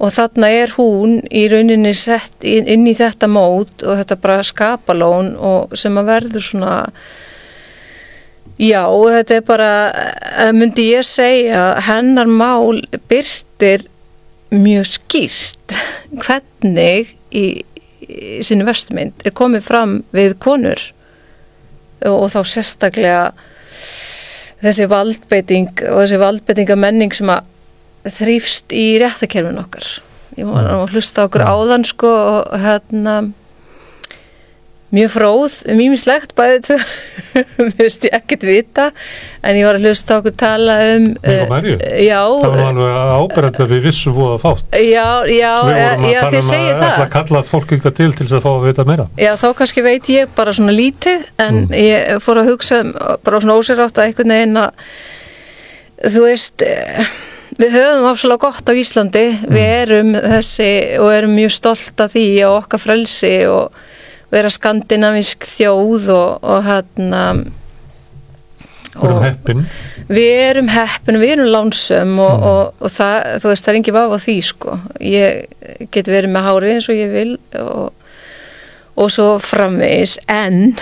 og þarna er hún í rauninni sett inn, inn í þetta mót og þetta bara skapalón og sem að verður svona já, þetta er bara eh, myndi ég segja hennar mál byrtir mjög skýrt hvernig í, í sinni vestmynd er komið fram við konur. Og, og þá sérstaklega þessi valdbeiting og þessi valdbeitinga menning sem að þrýfst í réttakerfin okkar. Ég var að hlusta okkur áðan sko og hérna mjög fróð, mýmislegt bæðið tvö, mér veist ég ekkert vita en ég var að hlusta okkur tala um uh, já, Það var nú alveg áberend að við vissum voða fátt. já, já, Við vorum að já, tala þið um að ætla það að kalla fólk ykkur til til þess að fá að vita meira. Já, þá kannski veit ég bara svona lítið en Mm. ég fór að hugsa um, bara svona ósérátt að einhvern veginn að þú veist eh, við höfum áslega gott á Íslandi við Mm. erum þessi og erum mjög stolt af því og okkar frelsi og vera skandinavísk þjóð og, og hérna erum heppin. við erum heppin, við erum lánsum og, Mm. og, og það, þú veist, það er engin vafa á því sko, ég get verið með hárið eins og ég vil og, og svo framvegis en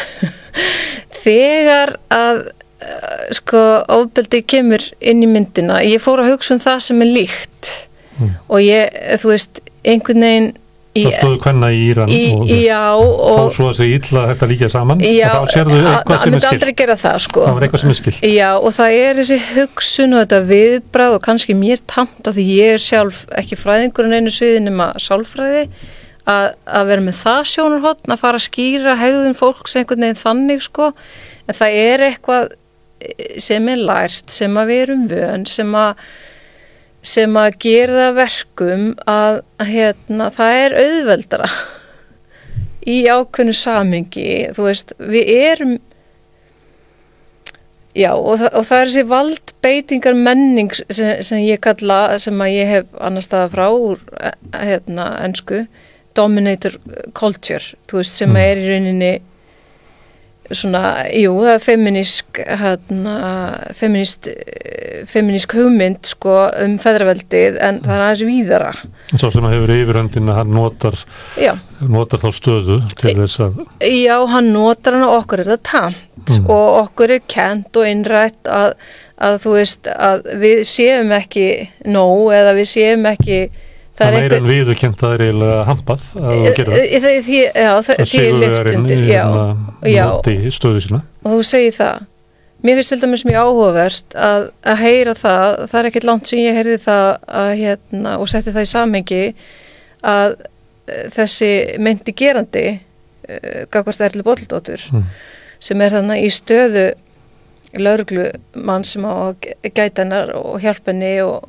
þegar að uh, sko ofbeldi kemur inn í myndina, ég fór að hugsa um það sem er líkt Mm. og ég, þú veist, einhvern veginn í, Þá stóðu hvenna í Íran í, og já þá og svo að segja illa að þetta líka saman já, og þá sérðu að- eitthvað að sem er skilt. það sko Það var eitthvað sem er skilt. Já og það er þessi hugsun og þetta viðbræð og kannski mér tamt af því ég er sjálf ekki fræðingur en einu sviði nema sálfræði að, að vera með það sjónarhótt að fara að skýra hegðun fólks einhvern veginn þannig sko en það er eitthvað eh, sem er lært, sem að við erum vön sem að sem að gera verkum að hérna, það er auðveldara í ákveðnu samingi þú veist, við erum Já, og, það, og það er þessi valdbeitingar menning sem, sem ég kalla, sem að ég hef annar staða frá úr eh, hérna, ennsku, dominator culture, þú veist, sem Mm. er í rauninni svona, jú, það er feminísk hérna, feminist feminísk hugmynd sko um feðraveldið en það er aðeins víðara Svo sem að hefur yfirhöndin að hann notar, notar þá stöðu til þess að já hann notar hann og okkur er það tamt Mm. og okkur er kent og innrætt að, að þú veist að við séum ekki nóg eða við séum ekki það meira en við og kent að það er eiginlega hampað að gerir það. já, það, er lift undir í já, hérna já. noti stöðu sína. og þú segir það mér finnst til dæmis mjög áhugavert að, að heyra það, það er ekkert langt sem ég heyrði það að, hérna, og setti það í samhengi að eh, þessi myndi gerandi uh, Gagvart Erli Bóldóttur Mm. sem er þannig í stöðu lauruglumann sem á að gæ- gæta hennar og hjálpa henni og,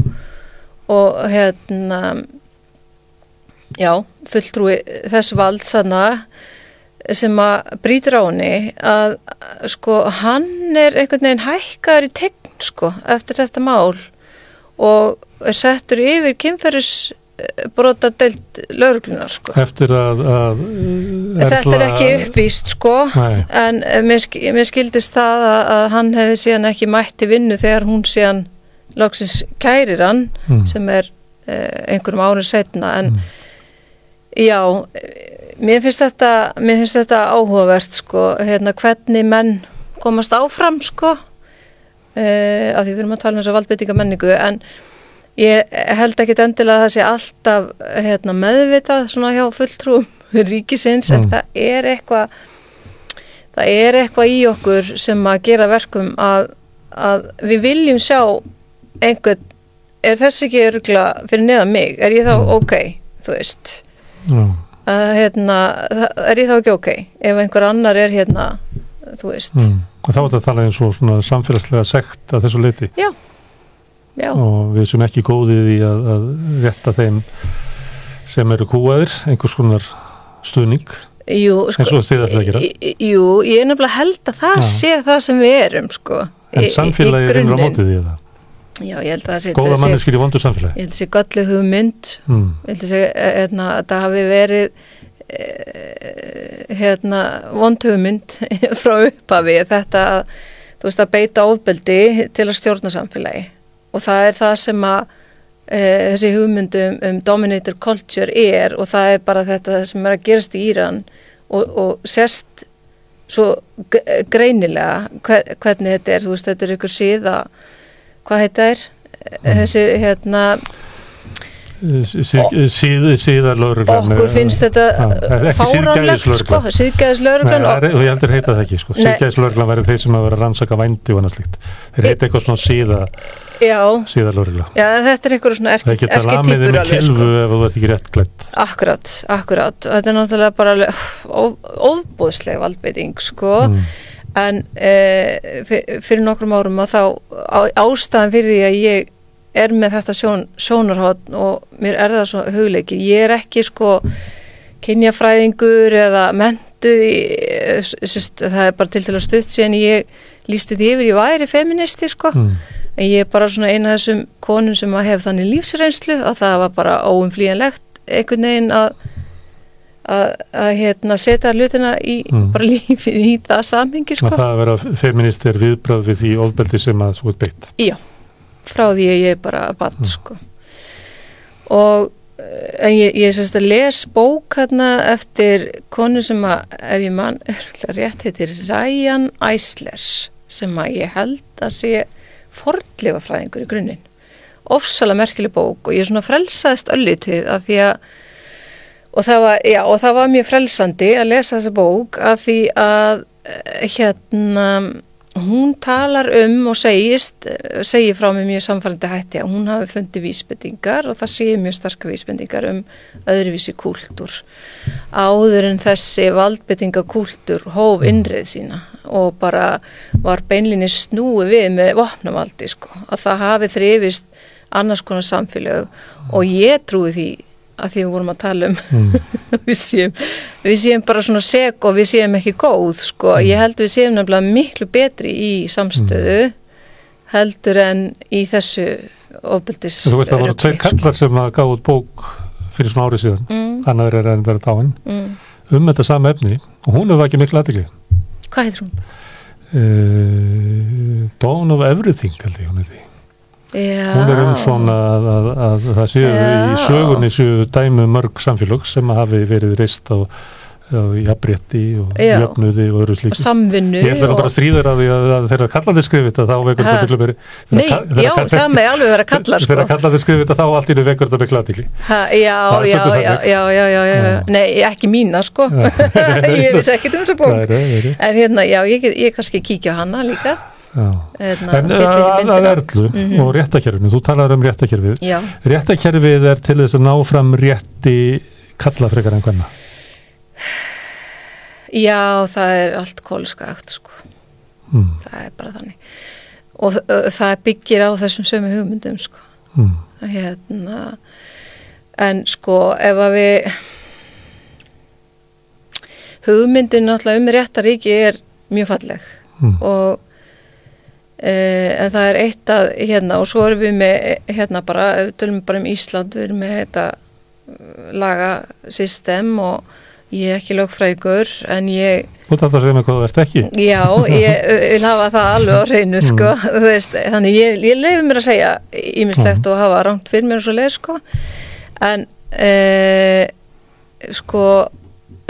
og hérna já, fulltrúi þess vald sanna sem að brýtur á henni að sko hann er einhvern veginn hækkaður í tegn sko eftir þetta mál og er settur yfir kynferðis brota deilt lauruglunar sko. Eftir að, að Þetta er ekki uppvíst sko Nei. en mér, mér skildist það að, að hann hefði síðan ekki mætt til vinnu þegar hún síðan loksins kærir hann Mm. sem er eh, einhverjum árið setna en Mm. Já mér finnst þetta mér finnst þetta áhugavert sko hérna hvernig menn komast áfram sko eh, af því við erum að tala um þess að valdbyttinga menningu en ég held ekki endilega að það sé alltaf hérna, meðvitað svona hjá fulltrúum ríkisins en Mm. það er eitthvað það er eitthvað í okkur sem að gera verkum að, að við viljum sjá einhvern er þess ekki örgla fyrir neðan mig er ég þá Mm. ok, þú veist. Að, hérna, er ég þá ekki ok ef einhver annar er hérna þú veist, Mm. Þá er þetta að tala eins og svona samfélagslega sekt að þessu leiti já og við sem ekki góðið í að, að rétta þeim sem eru kúaðir, einhvers konar stuðning, Jú, sko, í- í- Jú, ég er nefnilega held að það Já. sé það sem við erum sko En samfélagi er einhver á grunninn. mótið því það. Já, ég held að það sé Góða það manneskir í vondur samfélagi. Ég held að sé gallið hugmynd Mm. ég held að sé hérna, að það hafi verið eh, hérna vond hugmynd frá upphafi þetta veist, að beita ofbeldi til að stjórna samfélagi og það er það sem að e, þessi hugmyndum um dominator culture er og það er bara þetta sem er að gerast í Íran og, og sérst svo greinilega hver, hvernig þetta er, þú veist, þetta er ykkur síða hvað þetta er þessi hérna Síð, síðar lögreglan. okkur finnst þetta ekki fáránlegt sko, Nei, og ég heldur heita það ekki, sko. Nei. Síðgæðislögreglan væri þeir sem að vera rannsaka vændi og annað slíkt. Þeir heita eitthvað svona síða, já, síðar lögregla. já, þetta er eitthvað svona Það erki, geta lamið erketýpur með alveg kilvu sko. ef þú ert ekki rétt glætt. akkurat, akkurat þetta er náttúrulega bara óbúðsleg valdbeiting sko Mm. En e, fyrir nokkrum árum að þá á, ástæðan fyrir því að ég er með þetta sjón, sjónarhótt og mér er það svo hugleikið ég er ekki sko kynjafræðingur eða mentuð eh, það er bara til til að stutt síðan ég lísti því yfir ég væri feministi sko Mm. en ég er bara svona eina af þessum konum sem að hef þannig lífsreynslu að það var bara óumflýjanlegt einhvern veginn að að, að hérna, setja hlutina í Mm. bara lífið í það samhengi sko. Að það að vera feminist er viðbröð við því ofbeldi sem að þú ert beitt. frá því að ég er bara bann Mm. sko. og eh, en ég, ég sérst að les bók hérna eftir konu sem að ef ég mann örgulega rétt heitir Ryan Eisler sem að ég held að sé fornleifafræðingur í grunninn ofsalega merkileg bók og ég svona frelsaðist öllítið af því að og það var, já, og það var mjög frelsandi að lesa þessa bók af því að eh, hérna hún talar um og segist segir frá mig mjög samfærandi hætti að hún hafi fundið vísbendingar og það séu mjög starka vísbendingar um öðruvísi kúltúr áður en þessi valdbendingakúltúr hóf innreið sína og bara var beinlinni snúi við með vopnavaldi sko, að það hafi þrifist annars konar samfélög. Og ég trúi því að því við vorum að tala um Mm. við, séum, við séum bara svona seg og við séum ekki góð sko. Mm. ég held við séum nefnilega miklu betri í samstöðu heldur en í þessu ofbeldis Þú veist það voru sko. kallar sem að gáðu út bók fyrir svona árið síðan, mm, annar er að vera dáin, mm. um þetta sama efni og hún hefur ekki miklu aðtegli. Hvað heitir hún? uh, Dawn of Everything held ég hún heiti Já. hún er um svona að, að, að það séu í sögunni séu dæmi um mörg samfélög sem hafi verið reist á, á jafnrétti og jöfnuði og öðru Og slíku samvinnu. ég ætla og- bara að stríða þér að kallarnir skrifið þetta þá vekur meiri Nei, þegar já, það með alveg vera að kalla sko. þegar kallarnir skrifið þetta þá allt nú vekur Það já, stundum já, já, já, já. Nei, ekki mína sko Ég vissi ekkert um þessa bók. En hérna, já, ég, kannski kíkja á hana líka Hérna, en í að, myndina. erlu Mhm. og réttakerfinu, þú talar um réttakerfið Já, réttakerfið er til þess að ná fram rétti kalla frekar en hvenna já, það er allt kólskagt sko mm. Það er bara þannig Og það byggir á þessum sömu hugmyndum sko Mm. hérna en sko ef að við hugmyndin náttúrulega um réttaríki er mjög falleg Mm. og en það er eitt að hérna og svo erum við með hérna bara, við tölum bara um Ísland við erum með þetta uh, lagasystem og ég er ekki lögfrægur en ég Þú þarf að segja mig hvað þú ert ekki. Já, ég vil hafa það alveg á hreinu sko, þú veist, þannig ég, ég leiði mér að segja ímislegt og hafa rámt fyrir mér og svo leið sko. En e, sko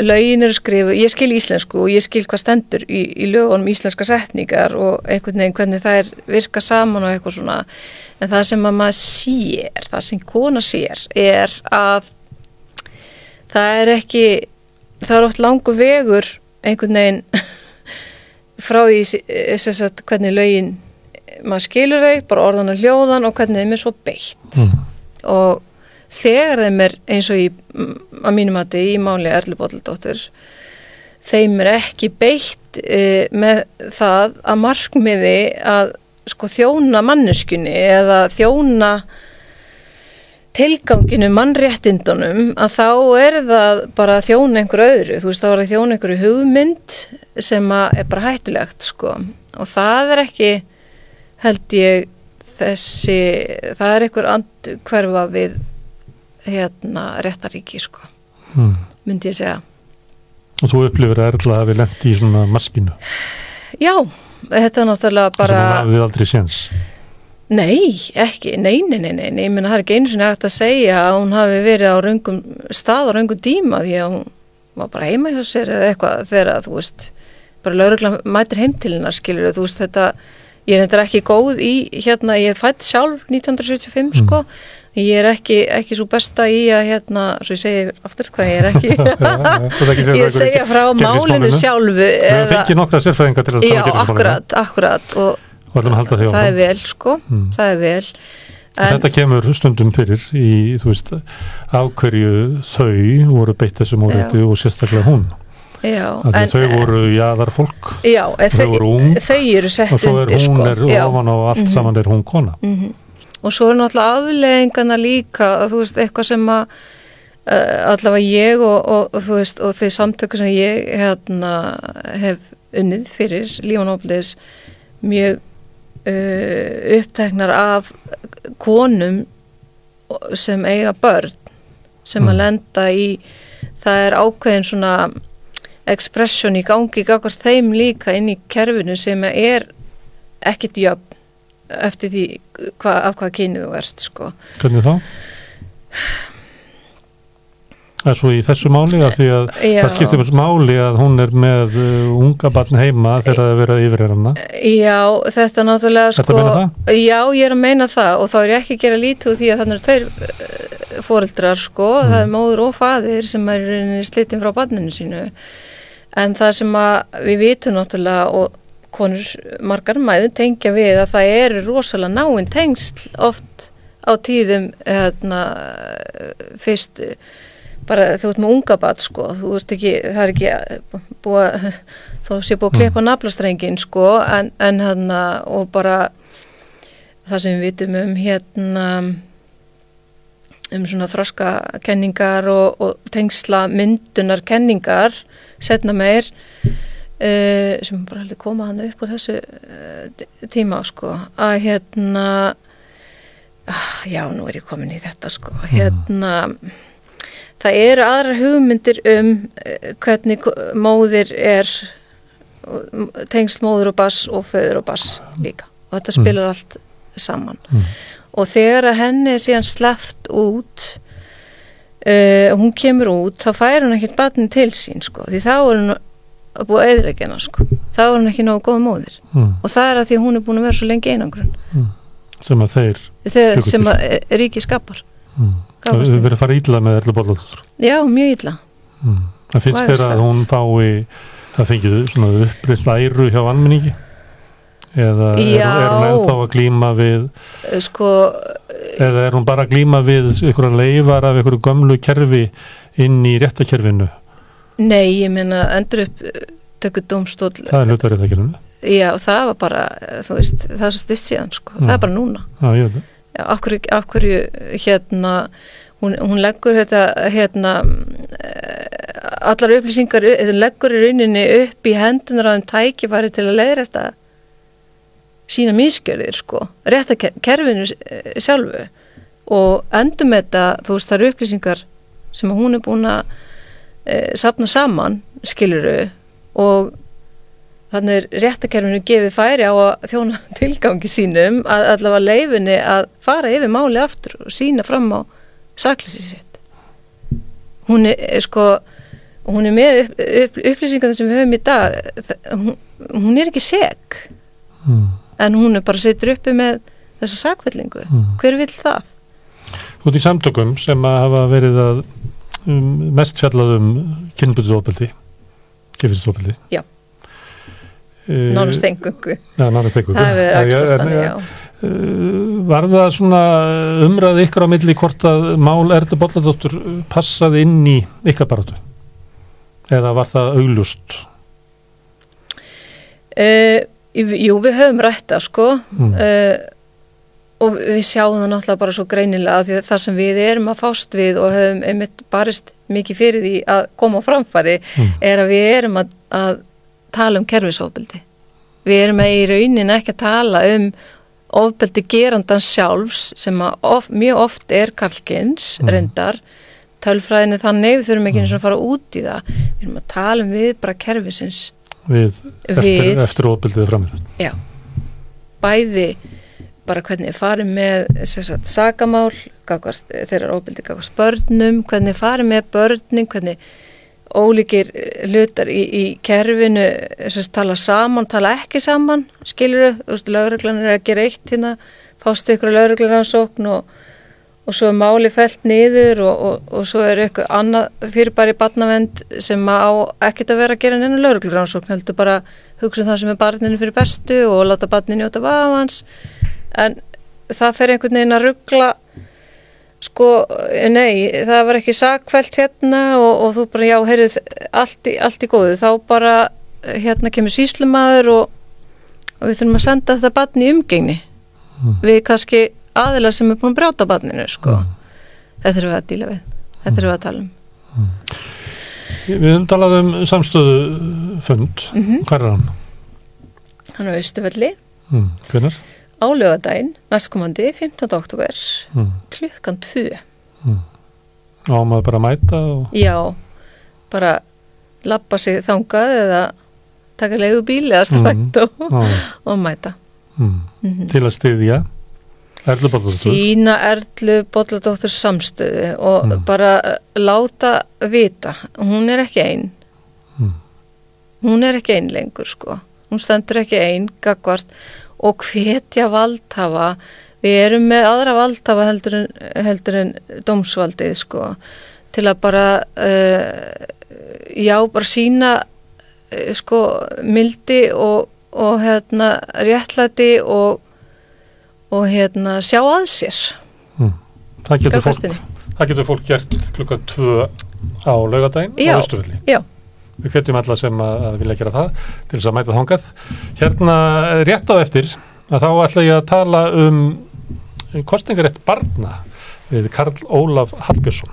lögin eru skrifu, ég skil íslensku og ég skil hvað stendur í, í lögunum íslenska setningar og einhvern veginn hvernig það er virka saman og eitthvað svona en það sem að maður sér, það sem kona sér er að það er ekki það er oft langu vegur einhvern veginn frá því sem sagt, hvernig lögin maður skilur þau, bara orðan og hljóðan og hvernig þeim er svo beitt Mm. og þegar þeim er eins og í, mm, að mínum að í máli Erlu Bóldóttur þeim er ekki beitt e, með það að markmiði að sko þjóna manneskunni eða þjóna tilganginu mannréttindunum að þá er það bara að þjóna einhver öðru, þú veist þá er það þjóna einhverju hugmynd sem að er bara hættulegt sko. Og það er ekki held ég þessi, það er einhver andkverfa við hérna réttaríki sko, mm. myndi ég segja. og þú upplifir að Erla hafi lent í svona maskinu Já, þetta er náttúrulega bara... bara... sem hún hafði aldrei séns Nei, ekki, nei, nei, nei, nei, ég meina það er ekki einu sinni hægt að segja að hún hafi verið á raungum stað á raungum tíma því að hún var bara heima hjá sér eða eitthvað þegar að þú veist, bara laurugla mætir heim til hennar skilur þú veist þetta, ég er þetta ekki góð í hérna, ég fætt sjálf 1975 sko, ég er ekki, ekki svo besta í að hérna, svo ég segi aftur hvað ég er ekki, segja ég segja frá málinu sjálfu höfum fengið nokkra sérfræðinga til að Já, kynlífsmálinu. akkurat, akkurat og og það áfram. er vel sko, Mm. það er vel en, Þetta kemur stundum fyrir í, þú veist, af hverju þau voru beitt þessum órættu og sérstaklega hún. já, en, þau voru jaðar fólk já, þau þau, voru ung þau eru sett og svo er undir hún sko er ofan og allt Mhm. saman er hún kona. mhm. Og svo er náttúrulega afleðingana líka að þú veist eitthvað sem að uh, allavega ég og, og, og þú veist og þau samtöku sem ég hérna hef unnið fyrir lífanóflis mjög uh, uppteknar af konum sem eiga börn sem að Mm. lenda í það er ákveðin svona expression í gangi gagvar þeim líka inn í kerfinu sem er ekkit jöfn eftir því hva, af hvað kynið þú ert sko. Hvernig þá? Það er svo í þessu máli að því að Já. það skiptir mér máli að hún er með uh, unga barn heima þegar það er verið yfir hana. Já, þetta náttúrulega Ertu sko, að meina já, ég er að meina það og þá er ég ekki að gera lítið úr því að þannig er tveir uh, foreldrar sko, Mm. það er móður og faðir sem er slitin frá barninu sínu en það sem að við vitum náttúrulega og konur margar mæður tengja við að það eru rosalega náinn tengsl oft á tíðum hérna, fyrst bara þú ert með unga bat sko, þú ert ekki, það er ekki búið að, þó sé búið að klippa naflastrengin sko, en, en hérna, og bara það sem við vitum um hérna um svona þroska kenningar og, og tengsla myndunar kenningar setna meir uh, sem bara heldur koma hann upp úr þessu uh, tíma sko, að hérna ah, já, nú er ég komin í þetta sko, hérna það eru aðrar hugmyndir um eh, hvernig móðir er tengst móður og bass og föður og bass líka. Og þetta spilar allt saman. Mm. og þegar að henni er síðan sleppt út uh, hún kemur út þá fær hún ekkert batni til sín sko. Því þá er hún að búa eðilegina sko. Þá er hún ekki nógu góð móðir. Mm. og það er að því að hún er búin að vera svo lengi einangrun. Sem að þeir Tekur sem að e- ríki skapar. Mm. Þeim. verið að fara ítla með Erlu Bolladóttur já, mjög illa. Mm. það finnst Vægast þeir að hún fái það fengið svona uppreist æru hjá almenningi eða er, er hún ennþá að glíma við Uh, sko, eða er hún bara að glíma við einhverja leifar af einhverju gömlu kerfi inn í réttakerfinu nei, ég meina endur upp tökur dómstóll það er hluta réttakerfinu já, það var bara, eh, þú veist það er svo stutt síðan, sko, það er bara núna. Já, ég veit það. Af hverju, af hverju hérna, hún, hún leggur þetta, hérna, eh, allar upplýsingar, leggur í rauninni upp í hendunar á þeim tækifæri til að leiðrætta sína mískjörðir, sko, rétta ke- kerfinu eh, sjálfu. Og endum þetta, þú veist, það eru upplýsingar sem að hún er búin að e, sapna saman, skiluru, og þannig er réttakerfinu gefið færi á að þjóna tilgangi sínum að allavega leifinni að fara yfir máli aftur og sína fram á sakleysi sitt hún er eh, sko hún er með upp, upp, upplýsingar sem við höfum í dag hún, hún er ekki seg mm. en hún er bara sittur uppi með þessa sakvellingu Mm. hver vill það? út í samtökum sem að hafa verið að um, mest fjallað um kynbundu ofbeldi kynbundu Já. nánast engungu já, nánast Uh, var það svona umræði ykkur á milli hvort að mál Erlu Bolladóttur passaði inn í ykkar baráttu? Eða var það augljóst? Uh, jú, við höfum rætta sko. Mm. uh, og við sjáum það náttúrulega bara svo greinilega því það sem við erum að fást við og höfum einmitt barist mikið fyrir því að koma á framfæri Mm. er að við erum að, að tala um kerfisofbeldi. Við erum að í raunin ekki að tala um ofbeldi gerandans sjálfs sem of, mjög oft er kalkins, Mm. reyndar, tölfræðinni þannig, við þurfum ekki eins og að fara út í það. Við erum að tala um við bara kerfisins við, eftir, Við. eftir ofbeldið framöð Já, bæði bara hvernig farið með sagt, sakamál gagvart, þeirra óbyldi gagvart börnum, hvernig farið með börnin, hvernig ólíkir hlutar í, í kerfinu sem sagt, tala saman, tala ekki saman skilur þau, þú veist, lögreglan er að gera eitt hérna, fástu ykkur lögreglanansókn og, og svo er máli felt niður og, og, og svo er eitthvað annað fyrir bara í barnavend sem á ekkert að vera að gera neina lögreglanansókn heldur bara hugsa um það sem er barninu fyrir bestu og láta barninu njóta vafans en það fer einhvern veginn að ruggla sko, nei, það var ekki sakvælt hérna og, og þú bara, já, heyrið, allt í, allt í góðu, þá bara hérna kemur síslumadur og, og við þurfum að senda þetta barn í umgengni. Við kannski aðila sem er búin að brjóta barninu, sko. Þetta erum við að díla við, þetta erum við að tala um. Við höfum talað um samstöðu fund, Mhm. hvað er hann? hann er austufelli Mm. Hvernig? Á lögadaginn, næstkomandi 15. oktober, Mm. klukkan 2 Á maður bara mæta og Já, bara lappa sig þangað eða taka leigubíl eða strætt og, á, og mæta. mm. Mm til að styðja Erlu Bolladóttur Sína Erlu Bolladóttur samstöðu og Mm. bara láta vita, hún er ekki ein. Mm. Hún er ekki ein lengur sko. Hún stendur ekki ein, gagvart og hvetja valdhafa. Við erum með aðra valdhafa heldur en, heldur en dómsvaldið sko til að bara uh, já, bara sína uh, sko mildi og, og hérna réttlæti og og hérna sjá að sér það getur, fólk, það getur fólk gert klukkan tvö á laugadaginn á Östufelli Já. Við hvetjum alla sem að, að vilja gera það til þess að mæta þangað. Hérna rétt á eftir að þá ætla ég að tala um kostningarétt barna við Karl Ólaf Hallbjörnsson.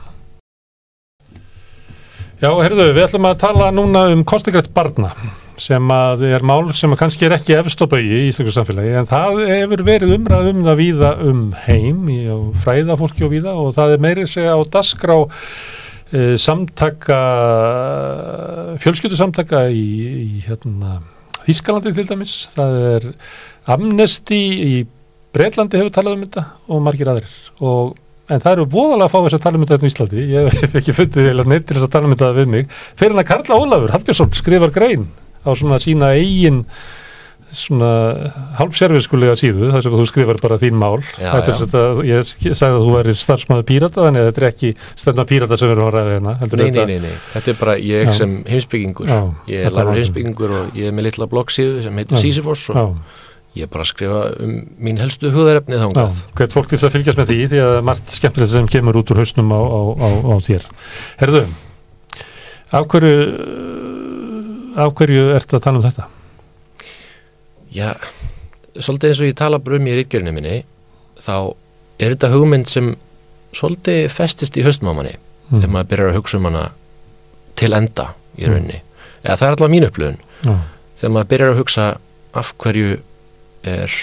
Já, herðu, við ætlum að tala núna um kostningarétt barna sem að er mál sem að kannski er ekki efst á baugi í Ísleikur samfélagi en það hefur verið umræð um það víða um heim og fræða fólki og víða og það er meiri segja á dasgrá fjölskyldu samtaka í, í hérna Þískalandi til dæmis, það er Amnesty í Breitlandi hefur talað um þetta og margir aðrir. Og en það eru voðalega að fá þess að tala um þetta hérna í Íslandi, ég hef ekki fundið eða neitt til þess að tala um þetta við mig, fyrir hann að Karla Ólafur Hallbjörnsson skrifar grein á svona sína eigin svona hálfserviskulega síðu þar sem þú skrifar bara þín mál Já. Þetta, ég sagði að þú væri starfsmaður pírata þannig að þetta er ekki stefna pírata sem að ræða hérna heldur Nei, nei, nei, nei, þetta er bara ég Já. sem heimsbyggingur Já, ég er var- heimsbyggingur og ég er með litla bloggsíðu sem heitir. Sisyphos og ég er bara að skrifa um mín helstu hugðarefni já, þangað hvert fólk til þess að fylgjast með því því að margt skemmtilegt sem kemur út úr hausnum á, á, á, á þér Herðu, af hverju af hverju ertu að tala um þetta? Já, svolítið eins og ég tala bara um í ríkjörinu minni þá er þetta hugmynd sem svolítið festist í haustum á manni Mm. þegar maður byrjar að hugsa um hana til enda í rauninni. Eða það er alltaf mín upplöfun Já, þegar maður byrjar að hugsa af hverju er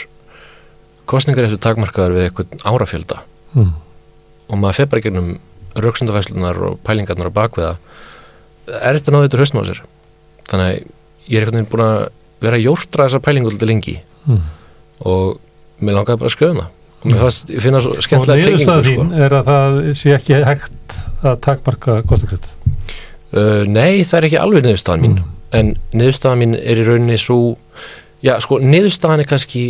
kostningar eftir takmarkaður við eitthvað árafjölda mm. og maður fer bara gegnum rauksundafæslunar og pælingarnar á bakviða er þetta náðu þetta sér? Þannig ég er einhvern veginn búin að vera að jórtra þessa pælingu alltaf lengi Mm. og mér langaði bara að skrifa hana og mér fannst, ég finna svo og skemmtilega tengingu þín sko. er að það sé ekki hægt að takmarka kostakrætt uh, Nei, það er ekki alveg niðurstaðan mín Mm. en niðurstaðan mín er í rauninni svo já, sko, niðurstaðan er kannski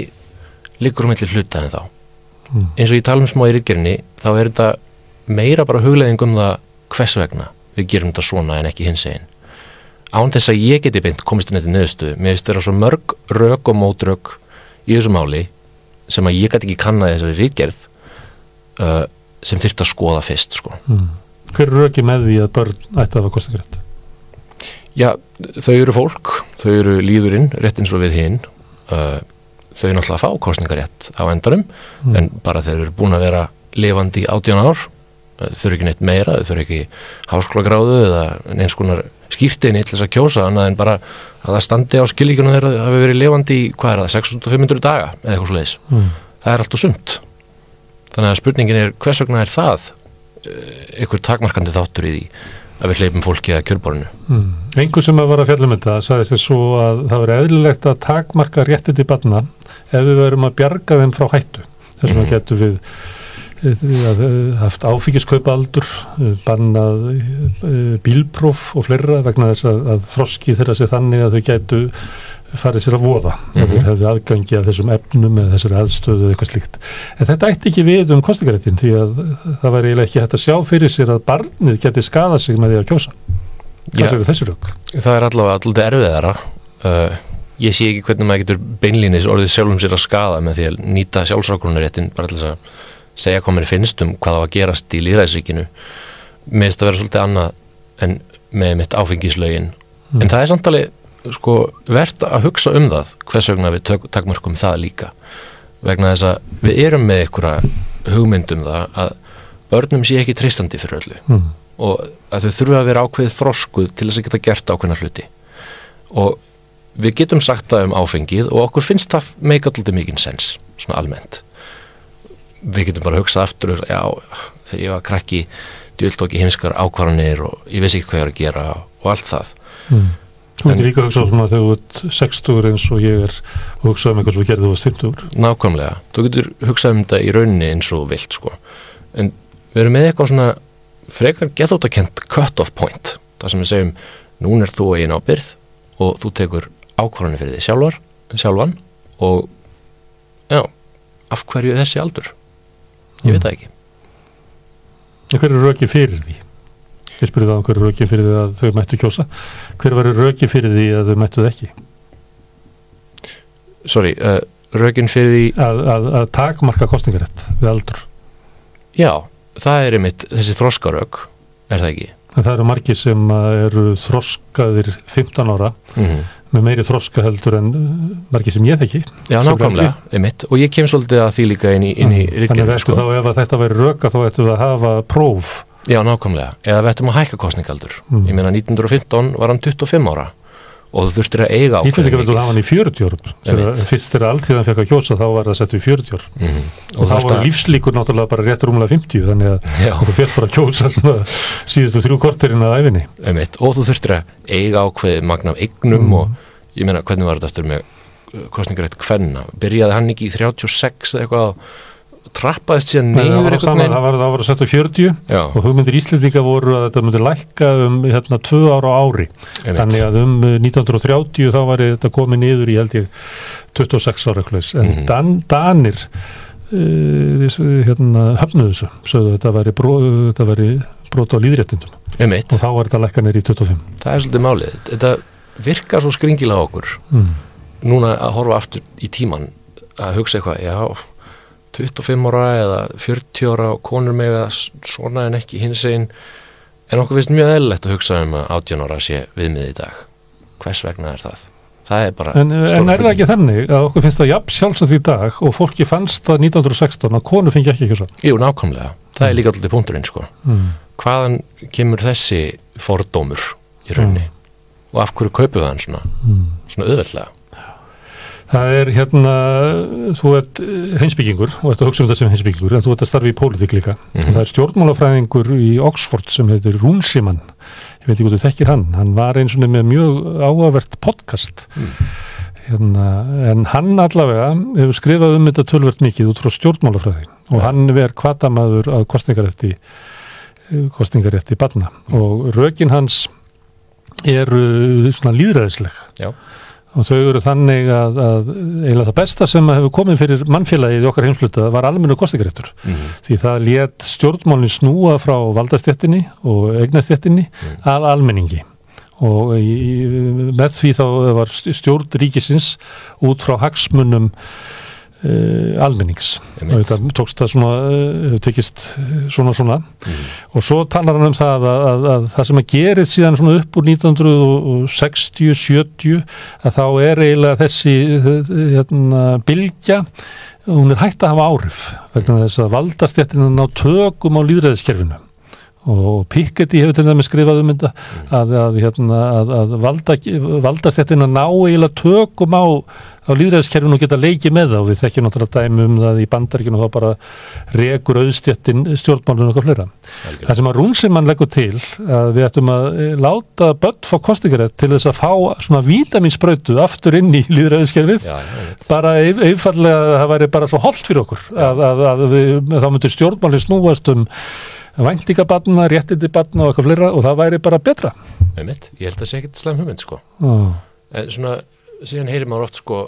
liggur um eitthvað hluta en þá Mm. eins og ég tala um smá í ríkjörni þá er þetta meira bara hugleðing um það hvers vegna við gerum þetta svona en ekki hins einn án þess að ég geti beint komist inn þetta niðurstu mér finnst svo mörg rök og mótrök í þessu máli sem að ég gæti ekki kannaði þessari ríkjörð uh, sem þyrft að skoða fyrst sko. mm. hver er röki með því að börn ætti að hafa kostakrætt? Já, þau eru fólk, þau eru líðurinn, rétt eins og við hinn. Uh, þau eru náttúrulega að fá kostningarétt á endanum, Mm. en bara þeir eru búin að vera lifandi í átján ár, þau eru ekki neitt meira, þau eru ekki háskólagráðu eða eins konar skýrtinni til þess að kjósa, annað en bara að það standi á skilíkjunum þeirra að hafi verið lifandi í, hvað er það, 6500 daga eða eitthvað svo leiðis. Mm. Það er allt og sumt. Þannig að spurningin er, hvers vegna er það uh, einhver takmarkandi þáttur í því að við hleypum fólki að kjörborinu? Mm. Einhver sem að var að fjalla um þetta sagði sér svo að það verið eðlilegt að takmarka réttið til barna ef við verum að bjarga þeim frá hættu. Þess vegna Mhm. getum við eh, eh, haft áfengiskaupa aldur, bannað eh, bílpróf og fleira vegna þess að, að þroski þeirra sé þannig að þau gætu farið sér að voða mm Mhm. þeir hefðu aðgangi að þessum efnum eða þessari aðstöðu eða eitthvað slíkt. En þetta ætti ekki við um kostningaréttin því að það væri eiginlega ekki hægt að sjá fyrir sér að barnið geti skadað sig með því að kjósa. Hvað eru þessi rögg? Það er allavega alltaf erfiðara uh, ég sé ekki hvernig maður getur beinlínis orðið sjálfum sér að skada með því að nýta sjálfsrákunaréttin bara að segja hvað mér finnst um hvað á að gerast í líðræðsríkinu mér finnst að vera svolítið annað en með mitt áfengislaugin Mm. en það er samtalið sko verðt að hugsa um það hvers vegna við tök, takmörkum það líka. Vegna þess að við erum með einhverja hugmynd um það að börnum sé ekki treystandi fyrir öllu. Mm. og að þau þurfa að vera ákveðið þroskuð til þess að geta gert ákveðna hluti. Og við getum sagt það um áfengið og okkur finnst það meika alltaf mikinn sens, svona almennt við getum bara hugsað aftur já, þegar ég var krakki djöld tók ég heimskar ákvarðanir og ég vissi ekki hvað ég var að gera og allt það Mm. Þú getur líka að hugsa svona þegar þú ert 60 eins og ég er og hugsa um eitthvað sem þú gerði þú varst 50 nákvæmlega, þú getur hugsað um þetta í rauninni eins og vilt sko en við erum með eitthvað svona frekar gethóttakent cut-off point það sem við segjum, núna er þú einn ábyrð og þú tekur ákvarðanir fyrir þig sjálfar, sjálfan og já, af hverju þessi aldur? Ég veit það ekki. En hver er röki fyrir því? Ég spurði það um hver er röki fyrir því að þau mættu kjósa. Hver var röki fyrir því að þau mættu það ekki? Sorry, uh, rökin fyrir því að, að, að takmarka kostningarétt við aldur. Já, það er einmitt þessi þroskarök, er það ekki? en það eru margir sem að eru þroskaðir 15 ára Mm með meiri þroska heldur en uh, margir sem ég þekki. Já, nákvæmlega, einmitt. Og ég kem svolítið að því líka inn í, inn í Mm. þannig að sko. þá ef að þetta væri röka þá ættu það að hafa próf. Já, nákvæmlega, eða við ættum að hækka kostningaldur Mm. Ég meina 1915 var hann 25 ára og þú þurftir að eiga Íslandi ekki verður að hafa hann í 40 árum Einmitt. fyrst þegar alltíðan fekk að kjósa þá var það sett við 40 ár. Mm og, þá var lífslíkur náttúrulega bara rétt rúmlega 50 þannig að þú fekk bara að kjósa síðustu þrjú korterinn að æfinni einmitt, og þú þurftir að eiga ákveðið magna af eignum Mm. og ég meina hvernig var þetta eftir með uh, kostningarætt kvenna, byrjaði hann ekki í 36 eða eitthvað trappaðist síðan Nei, það var, það var sett á 40 Já, og hugmyndir Íslendinga voru að þetta myndi lækka um hérna 2 ára ári. Einmitt. þannig að um uh, 1930 þá var þetta komið niður í held ég 26 ára eitthvað en Mhm. Dan, Danir uh, hérna, höfnuðu þessu sögðu að þetta væri, bró, þetta væri brot á líðréttindum einmitt, og þá var þetta lækka niður í 25 það er svolítið málið. Þetta virkar svo skringilega á okkur. Mm. núna að horfa aftur í tíman að hugsa eitthvað, já 25 ára eða 40 ára og konur með svona en ekki hins einn en okkur finnst mjög eðlilegt að hugsa um að 18 ára sé viðmið í dag. Hvers vegna er það? Það er bara en, en stór er það ekki þannig að okkur finnst það jafn sjálfsagt í dag og fólki fannst það 1916 að konu fengi ekki ekki svo Jú, nákvæmlega, það er líka alltaf punkturinn sko. mm. hvaðan kemur þessi fordómur í rauninni? Og af hverju kaupum við hann svona, Mm. svona auðveldlega Það er hérna, þú ert eh, heimsbyggingur og ert að hugsa um þetta sem heimsbyggingur en þú ert að starfa í pólitík líka. Mhm. Það er stjórnmálafræðingur í Oxford sem heitir Rúnsimann, ég veit ekki hvað þú þekkir hann, hann var eins og með mjög áhugavert podcast. Hérna, en hann allavega hefur skrifað um þetta tölvert mikið út frá stjórnmálafræði. Og hann ver kvatamaður að kostningarétti kostningarétti barna. Og rökin hans eru svona líðræðisleg Já. Og þau eru þannig að, að eiginlega það besta sem hefur komið fyrir mannfélagið í okkar heimsluta var almennu kostningaréttur mm. því það let stjórnmálinn snúa frá valdastjettinni og eignastjettinni að almenningi. Og í- með því þá var stjórn ríkisins út frá hagsmunum uh, almennings. Þetta tókst það svona uh, tekist eh, svona svona. Og svo talar hann um það að, að, að það sem að gerist síðan svona upp úr 1960, 70 að þá er eiginlega þessi hérna, bylgja hún er hægt að hafa áhrif vegna þess að valdastjættina ná tökum á líðræðiskerfinu og Piketty hefur til dæmis skrifað um þetta að, að, hérna, að, að valda, valdastjættina ná eiginlega tökum á, á líðræðiskerfinu og geta leikið með það. Og við þekkjum náttúrulega dæmi um það í bandaríkinu og þá bara rekur auðstjættin stjórnmálun og eitthvað fleira. Það sem að Rúnsimann leggur til að við ættum að eh, láta börn fá kostingarétt til þess að fá svona vítamínsprautu aftur inn í líðræðiskerfið Já, bara einfallega að það væri bara svo holdt fyrir okkur að, að, að við, þá myndir stjórnmálinn snúast um væntingabatna, réttindi batna og eitthvað fleira og það væri bara betra einmitt, ég held að það sé ekkert slæm hugmynd sko. oh. en svona, síðan heyrir maður oft sko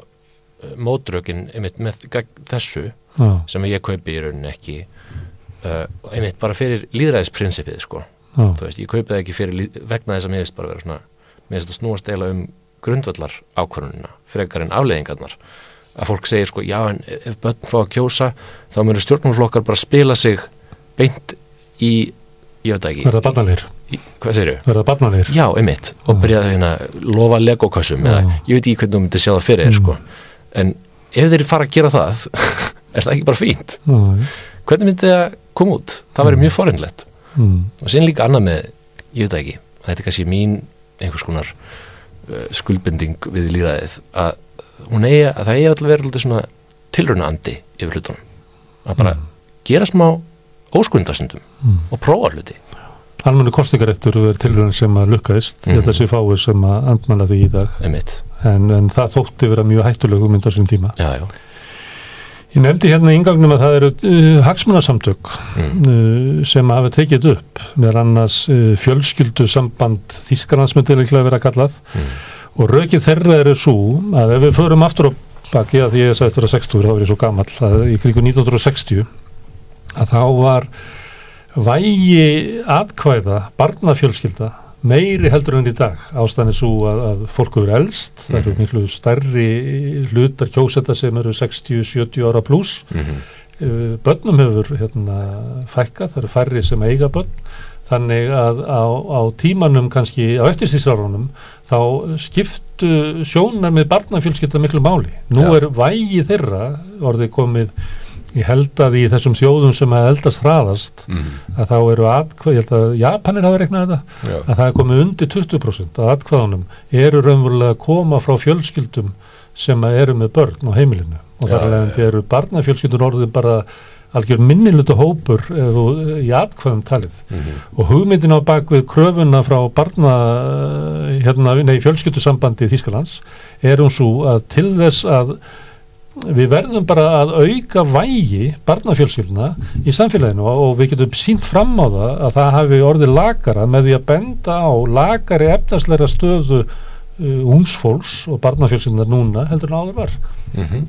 mótrökin einmitt með þessu oh. sem ég kaupi í rauninni ekki uh, einmitt bara fyrir líðræðisprinsipið sko. oh. þú veist, ég kaupi það ekki fyrir vegna þess að mér veist bara vera svona mér veist að snúast eila um grundvallar ákvörunina, frekar en afleiðingarnar að fólk segir sko, já en ef börn fá að kjósa, þá mjög stjórnmálflokkar bara spila sig beint í, ég veit ekki. Verða barnalegir, í, hvað segir verða barnalegir. Já, einmitt, og byrjaði hérna lofa legokössum, eða ég veit ekki hvernig þú myndir sjá það fyrir þér, sko. En ef þeir fara að gera það er það ekki bara fínt? Oh. hvernig myndi það koma út? Það væri mjög forunlegt mm. og síðan líka annað með, ég veit ekki þetta er kannski mín einhvers konar uh, skuldbinding við líraðið að eigi að það eigi alltaf verið tilrauna andi yfir hlutunum. Að bara gera smá óskundastundum Mm. og prófa hluti almennu kostingaréttur er tilröðin sem að lukkaðist Mhm. þetta sé fáið sem að andmæla því í dag en, en það þótti vera mjög hættulegu mynd á sín tíma já, já Ég nefndi hérna í ingangnum að það eru uh, hagsmunasamtök mm. uh, sem hafa tekið upp með annars uh, fjölskyldu samband Þískarlandsmyndið líklega vera kallað Mm. og rökið þeirra eru svo að ef við förum aftur á baki að því ég sagði þetta 60 þá er ég svo gamall að í kringu 1960 að þá var vægi atkvæða barnafjölskylda meiri heldur en í dag. Ástæðan er svo að, að fólk eru elst það eru miklu stærri hlutar kjósetta sem eru 60-70 ára pluss Mm Uh, börnum hefur hérna, fækkað, það eru færri sem eiga börn. Þannig að á, á tímanum kannski á eftirstísárunum þá skiptu sjónar með barnafjölskylda miklu máli. Nú Já. er vægi þeirra orðið komið í heldaði í þessum þjóðum sem að eldast hraðast Mm. að þá eru atkvæð, ég held að Japanir hafa reiknað þetta, Já. að það er komið undir 20% að atkvæðunum eru raunverulega að koma frá fjölskyldum sem að eru með börn á heimilinu og þar já, alveg eru barnafjölskyldur orðið bara algjör minnilutu hópur ef þú, í atkvæðum talið og hugmyndin á bakvið kröfuna frá barna hérna, nei, fjölskyldusambandi Þýskalands er hún svo að til þess að við verðum bara að auka vægi barnafjölskylduna í samfélaginu og, við getum sínt fram á það að það hafi orðið lagara með því að benda á lagari efnarsleira stöðu uh, ungsfólks og barnafjölskylduna núna heldur en áður var Mhm.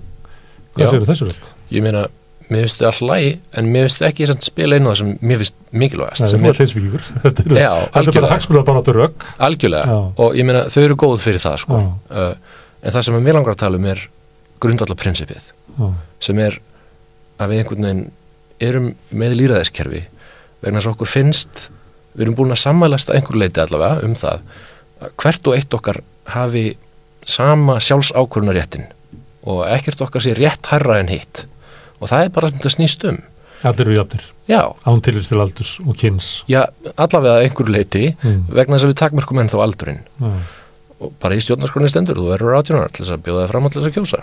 hvað Já. segir þessu rögg? Ég meina, mér finnst þið all lægi en mér finnst ekki samt spila inn á það sem mér finnst mikilvægast Það sem er er þetta er, Já, þetta er bara áttur rögg algjörlega Já. og ég meina þau eru góð fyrir það sko. Uh, en það sem mér langar að tala um er grundvallar prinsipið Já. sem er að við einhvern veginn erum með líraðiskerfi vegna þess að okkur finnst við erum búin að sammælast að einhver leiti allavega um það að hvert og eitt okkar hafi sama sjálfsákvörunaréttin og ekkert okkar sé rétt hærra en hitt og það er bara sem þetta snýst um allir eru jafnir, án tilvist til aldurs og kynns já, allavega einhver leiti Mm. vegna þess að við takmörkum ennþá aldurinn Já. Og bara í stjórnarskroni stendur þú verður átjónar til þess að bjóða það fram til þess að kjósa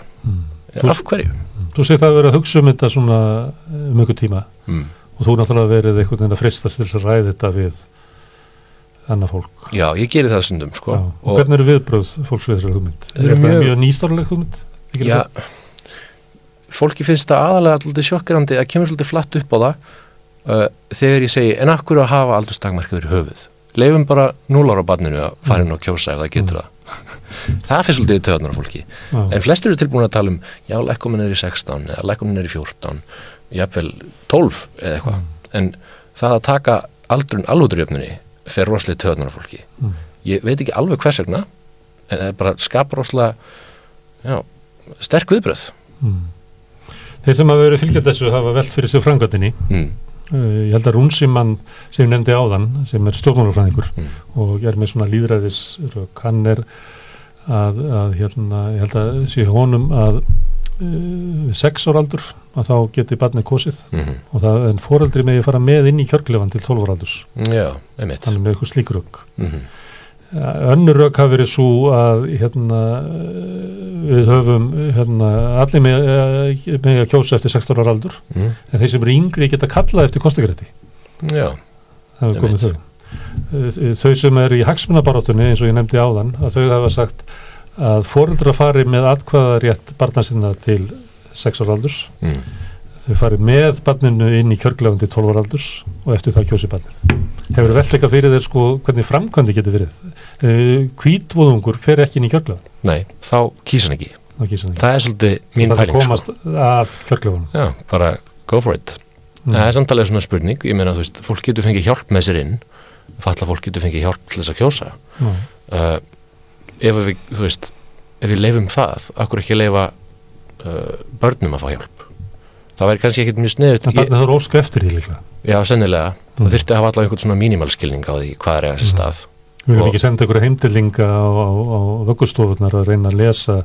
Þú- af hverju? Þú segir það að vera að hugsa um þetta svona eh, um einhver tíma Mm. og þú náttúrulega verið einhvern veginn að fristast til þess að ræða þetta við annað fólk Já, ég geri það stundum sko Já. og hvernig eru viðbröð fólks við þessari hugmynd? Er þetta mjög- mjög nýstárleg hugmynd? Þykir Já, fólki finnst það aðalega alltaf sjokkirandi að kemur svolítið flatt upp á það uh, þegar ég segi en akkur að hafa aldurstakmarkið verið höfuð leifum bara núlára barninu að fara inn og kjósa ef það getur það það finnst svolítið töðunar á fólki Já. en flestir eru tilbúin að tala um já, lekkumin er í 16 eða lekkumin er í 14 jafnvel 12 eða eitthvað en það að taka aldrun alvöldurjöfnunni fer rosalega töðunar á fólki Mm. ég veit ekki alveg hvers vegna en það er bara skapar rosalega já, sterk viðbröð Mm. Þeir sem hafa verið fylgjað þessu hafa velt fyrir sig frangatinni mm. Uh, ég held að Rúnsimann sem ég nefndi áðan sem er stjórnmálafræðingur Mm. og er með svona líðræðis hann er að, að hérna, ég held að sé honum að uh, sex ára aldur að þá geti barnið kosið. Mm og það en foreldri megi fara með inn í kjörglefan til 12 ára aldurs. Já, einmitt. Þannig með eitthvað slíkur rögg mm önnur rögg hafi verið svo að hérna, eh, við höfum hérna, allir með, eh, með að kjósa eftir 16 ára aldur. Mm. en þeir sem eru yngri geta kallað eftir kostugrætti Já, það hefur komið þau. Eh, þau sem eru í hagsmunabarátunni eins og ég nefndi áðan að þau hafa sagt að foreldra fari með atkvæðarétt barna sinna til 6 ára aldurs. Mm. Þau fari með barninu inn í kjörglefan til 12 ára aldurs og eftir það kjósi barnið. Hefur velt eitthvað fyrir þeir sko hvernig framkvæmdi getur verið? Kvítvóðungur fer ekki inn í kjörglefan nei, þá kýsa hann ekki. Það ekki. Það er svolítið mín það pæling sko. komast að kjörglefanum Já, bara go for it. Mm. Það er samtalið svona spurning, ég meina þú veist fólk getur fengið hjálp með sér inn. Falla fólk getur fengið hjálp til þess að kjósa. Já. uh, ef við, þú veist ef við leifum það, akkur ekki leifa uh, börnum að fá hjálp það væri kannski ekkit mjög sniðut það barnið þarf óska eftir því líklega. Já, sennilega, Mm. það þyrfti að hafa allavega einhvern svona mínimalskilning á því hvað er þessi Mm. stað. Við viljum ekki senda ykkur heimdillinga á, á, á vöggustofunar að reyna að lesa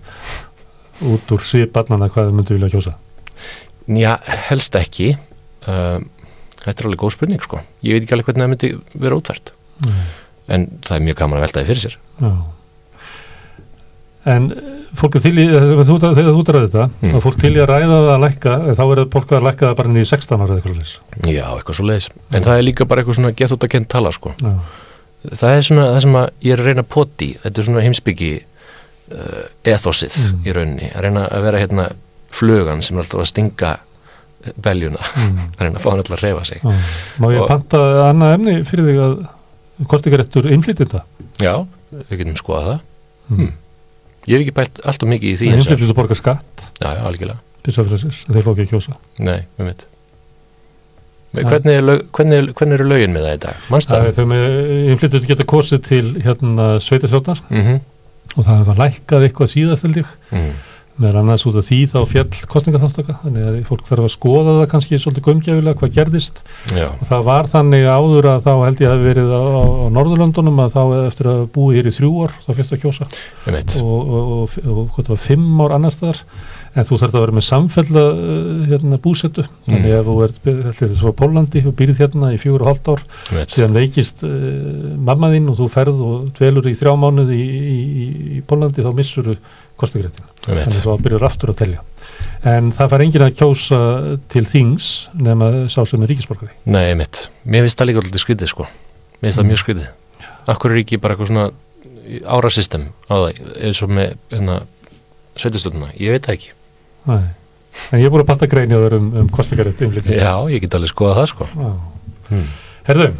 út úr svið barnana hvað þau myndu vilja kjósa. Já, helst ekki. Um, Þetta er alveg góð spurning sko. Ég veit ekki alveg hvernig það myndi vera útvært En það er mjög gaman að velta því fyrir sér. Já. En eh, fólk er til í, þegar þú þegar þú ræði þetta, Mm. er fólk til í að ræða það að lækka, eh, þá er fólk að lækka það bara inn í 16 ára eða eitthvað leys. Já, eitthvað svo leiðis En það er líka bara eitthvað svona gett út að kent tala sko Já. Það er svona það sem að ég er að reyna að poti Þetta er svona heimsbyggi uh, ethosið Mm. í rauninni Að reyna að vera hérna flugan sem er alltaf að stinga eh, beljuna Mm. að reyna að fá hann alltaf að reyfa sig Já. Má ég Og- panta annað emni fyrir þig að Ég hef ekki pælt allt og mikið í því eins og Innflytjendur borga skatt, Já, já, algjörlega pissafræsins, þeir fá ekki að kjósa. Nei, við mitt Það- hvernig, er lög, hvernig, er- hvernig eru lögin með það í dag? Það það? er þau með innflytjendur geta kosið til hérna sveitasjónar Mm -hmm. og það hefur lækkað eitthvað síðast held ég. Mm. meðan annars út af því þá fjall kostningaþáttaka þannig að fólk þarf að skoða það kannski svolítið gumgjafilega hvað gerðist. Já, og það var þannig áður að þá held ég að verið á, á, Norðurlöndunum að þá eftir að búi hér í þrjú ár þá fyrst að kjósa. Og, og, og, hvað það var fimm ár annars staðar. En þú þarf að vera með samfella uh, hérna, búsettu þannig ef þú ert held ég, frá Pólandi og býrð hérna í fjögur og hálft ár. Mitt síðan veikist uh, mamma þín og þú ferð og dvelur í þrjá mánuði í, í, í, í Pólandi þá missur mitt þannig að það byrjar aftur að telja. En það fær enginn að kjósa til þings nema sá sem er ríkisborgari. Nei, mitt, mér finnst það líka alltaf skrítið sko. Mér finnst það mjög skrítið. Akkur er ekki bara eitthvað svona árasystem á það, eins og með hérna, sveitastölduna, ég veit það ekki. Nei. en ég er búin að patta greini á þér um, um umlítið Já, ég get alveg skoðað það sko. Hmm. Herðu,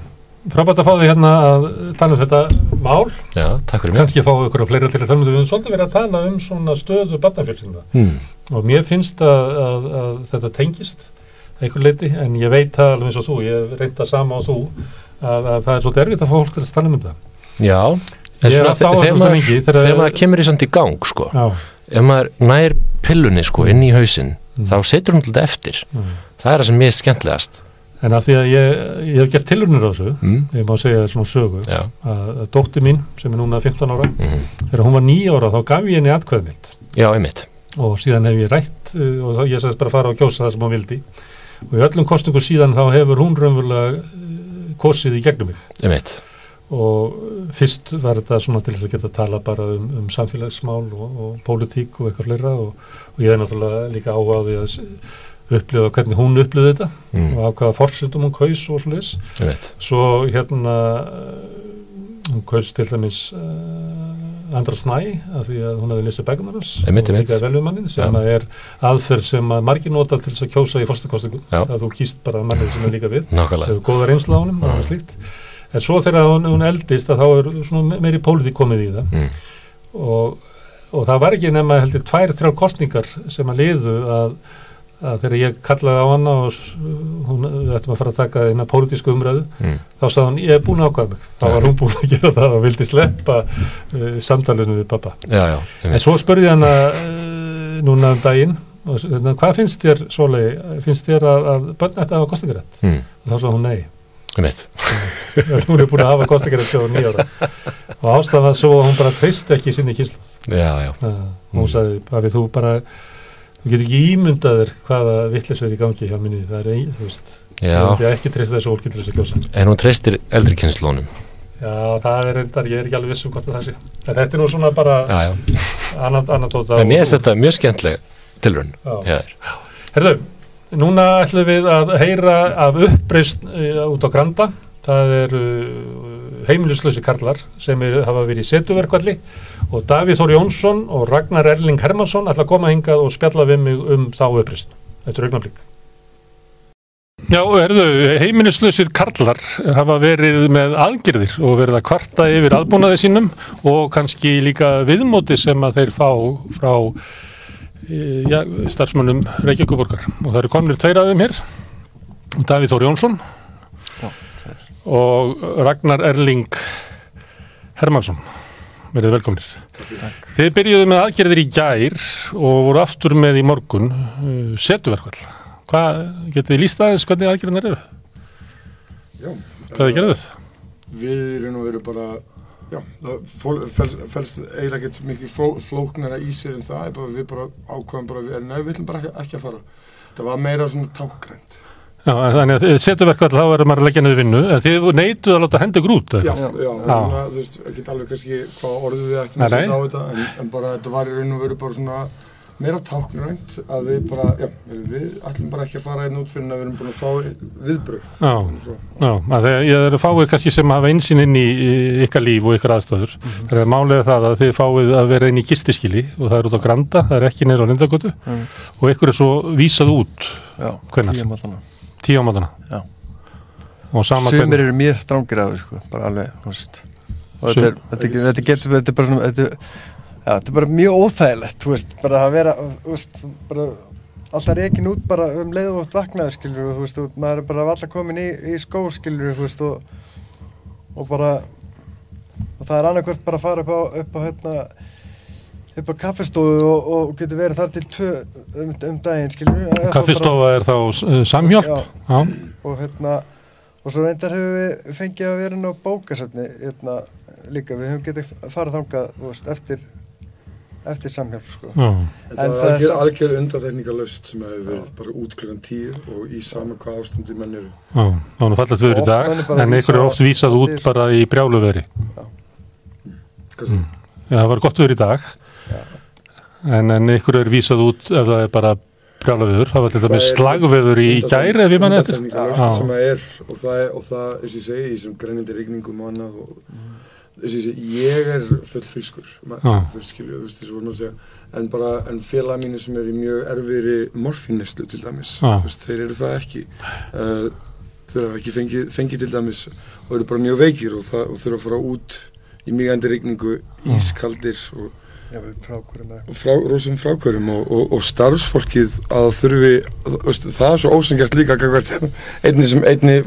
frábært að fá þig hérna að tala um þetta mál. Já, takk fyrir mig kannski fá ykkur og fleira til að tala um þetta. Við höfum svolítið verið að tala um svona stöðu barnafjölsynda hmm. og mér finnst að, að, að þetta tengist að einhver leiti en ég veit það alveg eins og þú, ég reynda sama á þú að, að það er svolítið erfitt að fá fólk til að tala um þetta. Já, en Ég svona er að þegar maður, kemur í samt í gang sko. Já, ef maður nær pillunni sko inn í hausinn Mm. þá setur hún alltaf eftir. Mm. það er það sem mér er skemmtilegast en af því að ég, ég hef gert tilurnir á þessu mm. ég má segja þér svona sögu. Já, að, að dótti mín sem er núna 15 ára mm. þegar hún var 9 ára þá gaf ég henni atkvæð mitt. Já, einmitt. Og síðan hef ég rætt uh, og ég sagðist bara að fara og kjósa það sem hún vildi. Og í öllum kostningu síðan þá hefur hún raunverulega uh, kosið í gegnum mig. Einmitt, og fyrst var þetta svona til þess að geta tala bara um, um samfélagsmál og, og pólitík og eitthvað fleira og, og ég er náttúrulega líka áhugaði að upplifa hvernig hún upplifði þetta mm. og af hvaða forsendum hún kaus og einmitt. svo hérna uh, hún kaus til dæmis uh, Andra Snæ af því að hún hefði begunarins Einmitt, og líka veljumannin sem Já. að er aðferð sem að margir nota til þess að kjósa í fórstakostningu Já. að þú kýst bara mannið sem er líka við hefur góða reynsla á honum og slíkt en svo þegar hún, hún eldist að þá er meiri pólitík komið í það mm. og, og það var ekki nema heldur tvær, þrjár kostningar sem að liðu að, að þegar ég kallaði á hana og hún, við ættum að fara að taka eina pólitísku umræðu Mm. þá sagði hún, ég er búin að ákvæða mig. Þá var hún búin að gera það og vildi sleppa uh, samtalinu við pappa já, já, en svo spurði ég hana uh, núna um daginn og, hérna, hvað finnst þér, Sólei finnst þér að, að börn ætti að hafa kostningarétt mm. og þá sagði hún nei. Hún er búin að hafa kostningarétt sjóða nýjára og ástæðan var svo að hún bara treysti ekki sinni kynslu já, já. Hún Mm. sagði, Pafi, þú bara þú getur ekki ímyndað þér hvaða vittlis er í gangi hjá minni, það er ein, þú veist. Ég myndi ekki treysta þessu fólki til þess að kjósa. En hún treystir eldri kynnslónum já, það er reyndar, ég er ekki alveg viss um hvort það sé. En þetta er nú svona bara annan en mér er þetta mjög já, þér. Herðu, núna ætlum við að heyra af uppreist uh, út á Granda. Það eru heimilislausi karlar sem er, hafa verið í setuverkvalli og Davíð Þór Jónsson og Ragnar Erling Hermansson ætla að koma hingað og spjalla við mig um þá uppreist. Þetta er augnablík. Já, herðu, heimilislausir karlar hafa verið með aðgerðir og verið að kvarta yfir aðbúnaði sínum og kannski líka viðmóti sem að þeir fá frá eh, já, starfsmönnum Reykjavíkuborgar og það eru komnir tveir af þeim hér Davíð Þór Jónsson og Ragnar Erling Hermansson verið velkomnir Þið byrjuðu með aðgerðir í gær og voru aftur með í morgun uh, setuverkvall hvað, getið þið líst aðeins hvernig aðgerðinar eru? Já, Hvað þið gerðuð? við erum verið bara, já, það felst eiginlega ekkert mikið fló, flóknara í sér en það, er bara, við bara ákvæðum bara, við, við ætlum bara ekki, ekki að fara. Það var meira svona tákgrænt. Já, en þannig að setuverkvall þá er maður að leggja niður vinnu en þið neituð að láta hendi grút Já, já, já. Þú veist, ekki alveg kannski hvað orðið við ættum að setja á þetta, en, en bara þetta var í raun og veru bara svona meira tákgrænt að við bara, já, við ætlum bara ekki að fara einn út fyrir en að við erum búin að fá viðbröð. Já, já, að þegar ég eru fáið kannski sem hafa einsinn inn í ykkar líf og ykkar aðstöður Mhm. það er málið það að þið fáið að vera inn í gistiskili og það er út á Granda, það er ekki neyra á Lindagötu Mm. og ykkur er svo vísað út Já, Hvenær? Tíu á mátana Já. Sumir eru mjög strángir af þessu, sko, bara alveg, þetta þetta, getur, þetta er bara svona, þetta, já, þetta er bara mjög óþægilegt, þú veist, bara að vera, þú veist, bara alltaf reikin út bara um leið og vaknaði, skilur, veist, og maður er bara alltaf komin í, í skó, skilur, og, og bara, og það er annarkvært bara að fara upp á, upp á, hérna, upp á kaffestofu og, og getur verið þar til tvö um, um daginn, skilur. kaffistofa er þá uh, samhjálp. Já, já, og hérna og svo reyndar hefur við fengið að vera á bókasafni hérna líka, við höfum getið farið þangað veist, eftir eftir samhjálp sko. já, Þetta það er algjör, samt- algjör undartekningalöst sem hefur verið bara út klukkan tíu og í sama hvað ástandi menn eru. já, þá er nú fallegt viður í dag en ykkur er oft vísað út bara í brjáluveri já, það var gott viður í dag en, en ykkur er vísað út ef það er bara brjálaviður, það var til dæmis slagveður í gæri ef ég manni eftir. sem er og það, er, og það, eins og ég segi, í þessum grænindi rigningum og annað ég er full Já. þú skilju, þú veist, þessu voru að segja en bara, en félag mínu sem er í mjög erfiðri morfínneslu til dæmis veist, þeir eru það ekki. Uh, þeir hafa ekki fengið, fengið til dæmis og eru bara mjög veikir og, það, og þurfa að fara út í migandi rigningu, ískaldir og frákvörum frá, rosum frákvörum og, og, og starfsfólkið að þurfi veist, það er svo ósengjart líka einni sem einni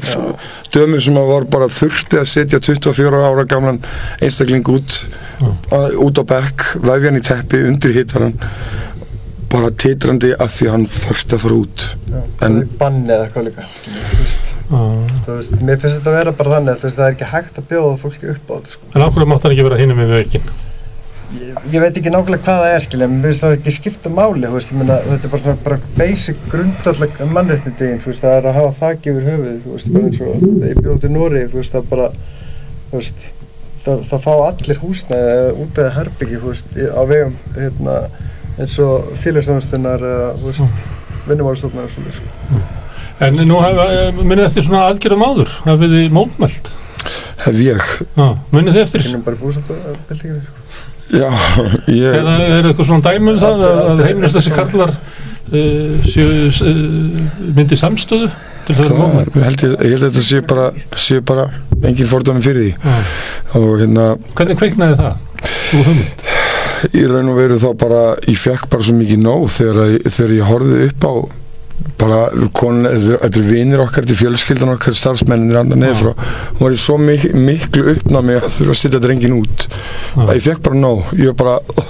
dömur sem að var bara þurfti að setja 24 ára gamlan einstakling út að, út á bekk, vefja hann í teppi undir hittaran bara titrandi að því að hann þurfti að fara út. En en banni eða eitthvað líka þú veist. Mér finnst þetta að vera bara þannig veist, það er ekki hægt að bjóða fólki upp á þetta sko. en ákveður mátt hann ekki vera hinum með veikin ég, ég veit ekki nákvæmlega hvað það er skilja, en mér finnst það ekki skipta máli þú veist, ég meina, þetta er bara, svona, bara basic grundallega veist, það er að hafa þak yfir höfuð þú veist, bara eins og þegar ég bjóð til Nóri það bara þú veist, það, það fá allir húsnæði eða útbeða herbyggi í- á vegum hérna, eins og veist, vinnumálstofnar og svona sko. en nú hafa- munið eftir svona aðgerðum áður hafið þið mótmælt hef ég Já, munið þið eftir finnum bara búsabildinginu sko. Já, ég eða er eitthvað svona dæmi um það er- að, er- heimilist þessi kallar uh, séu uh, myndi samstöðu til það, ég held ég, held að þetta sé bara, sé bara engin fordæmi fyrir því. Og hérna hvernig kveiknaði það? Þú hugmynd? Í raun og veru þá bara ég fekk bara svo mikið nóg þegar, þegar ég horfði upp á bara konin, þetta er vinir okkar þetta er fjölskyldan okkar, starfsmenninir andan neður frá. Hún var í svo mik miklu uppnámi að þurfa að setja drengin út. Að ég fekk bara nóg. Ég var bara,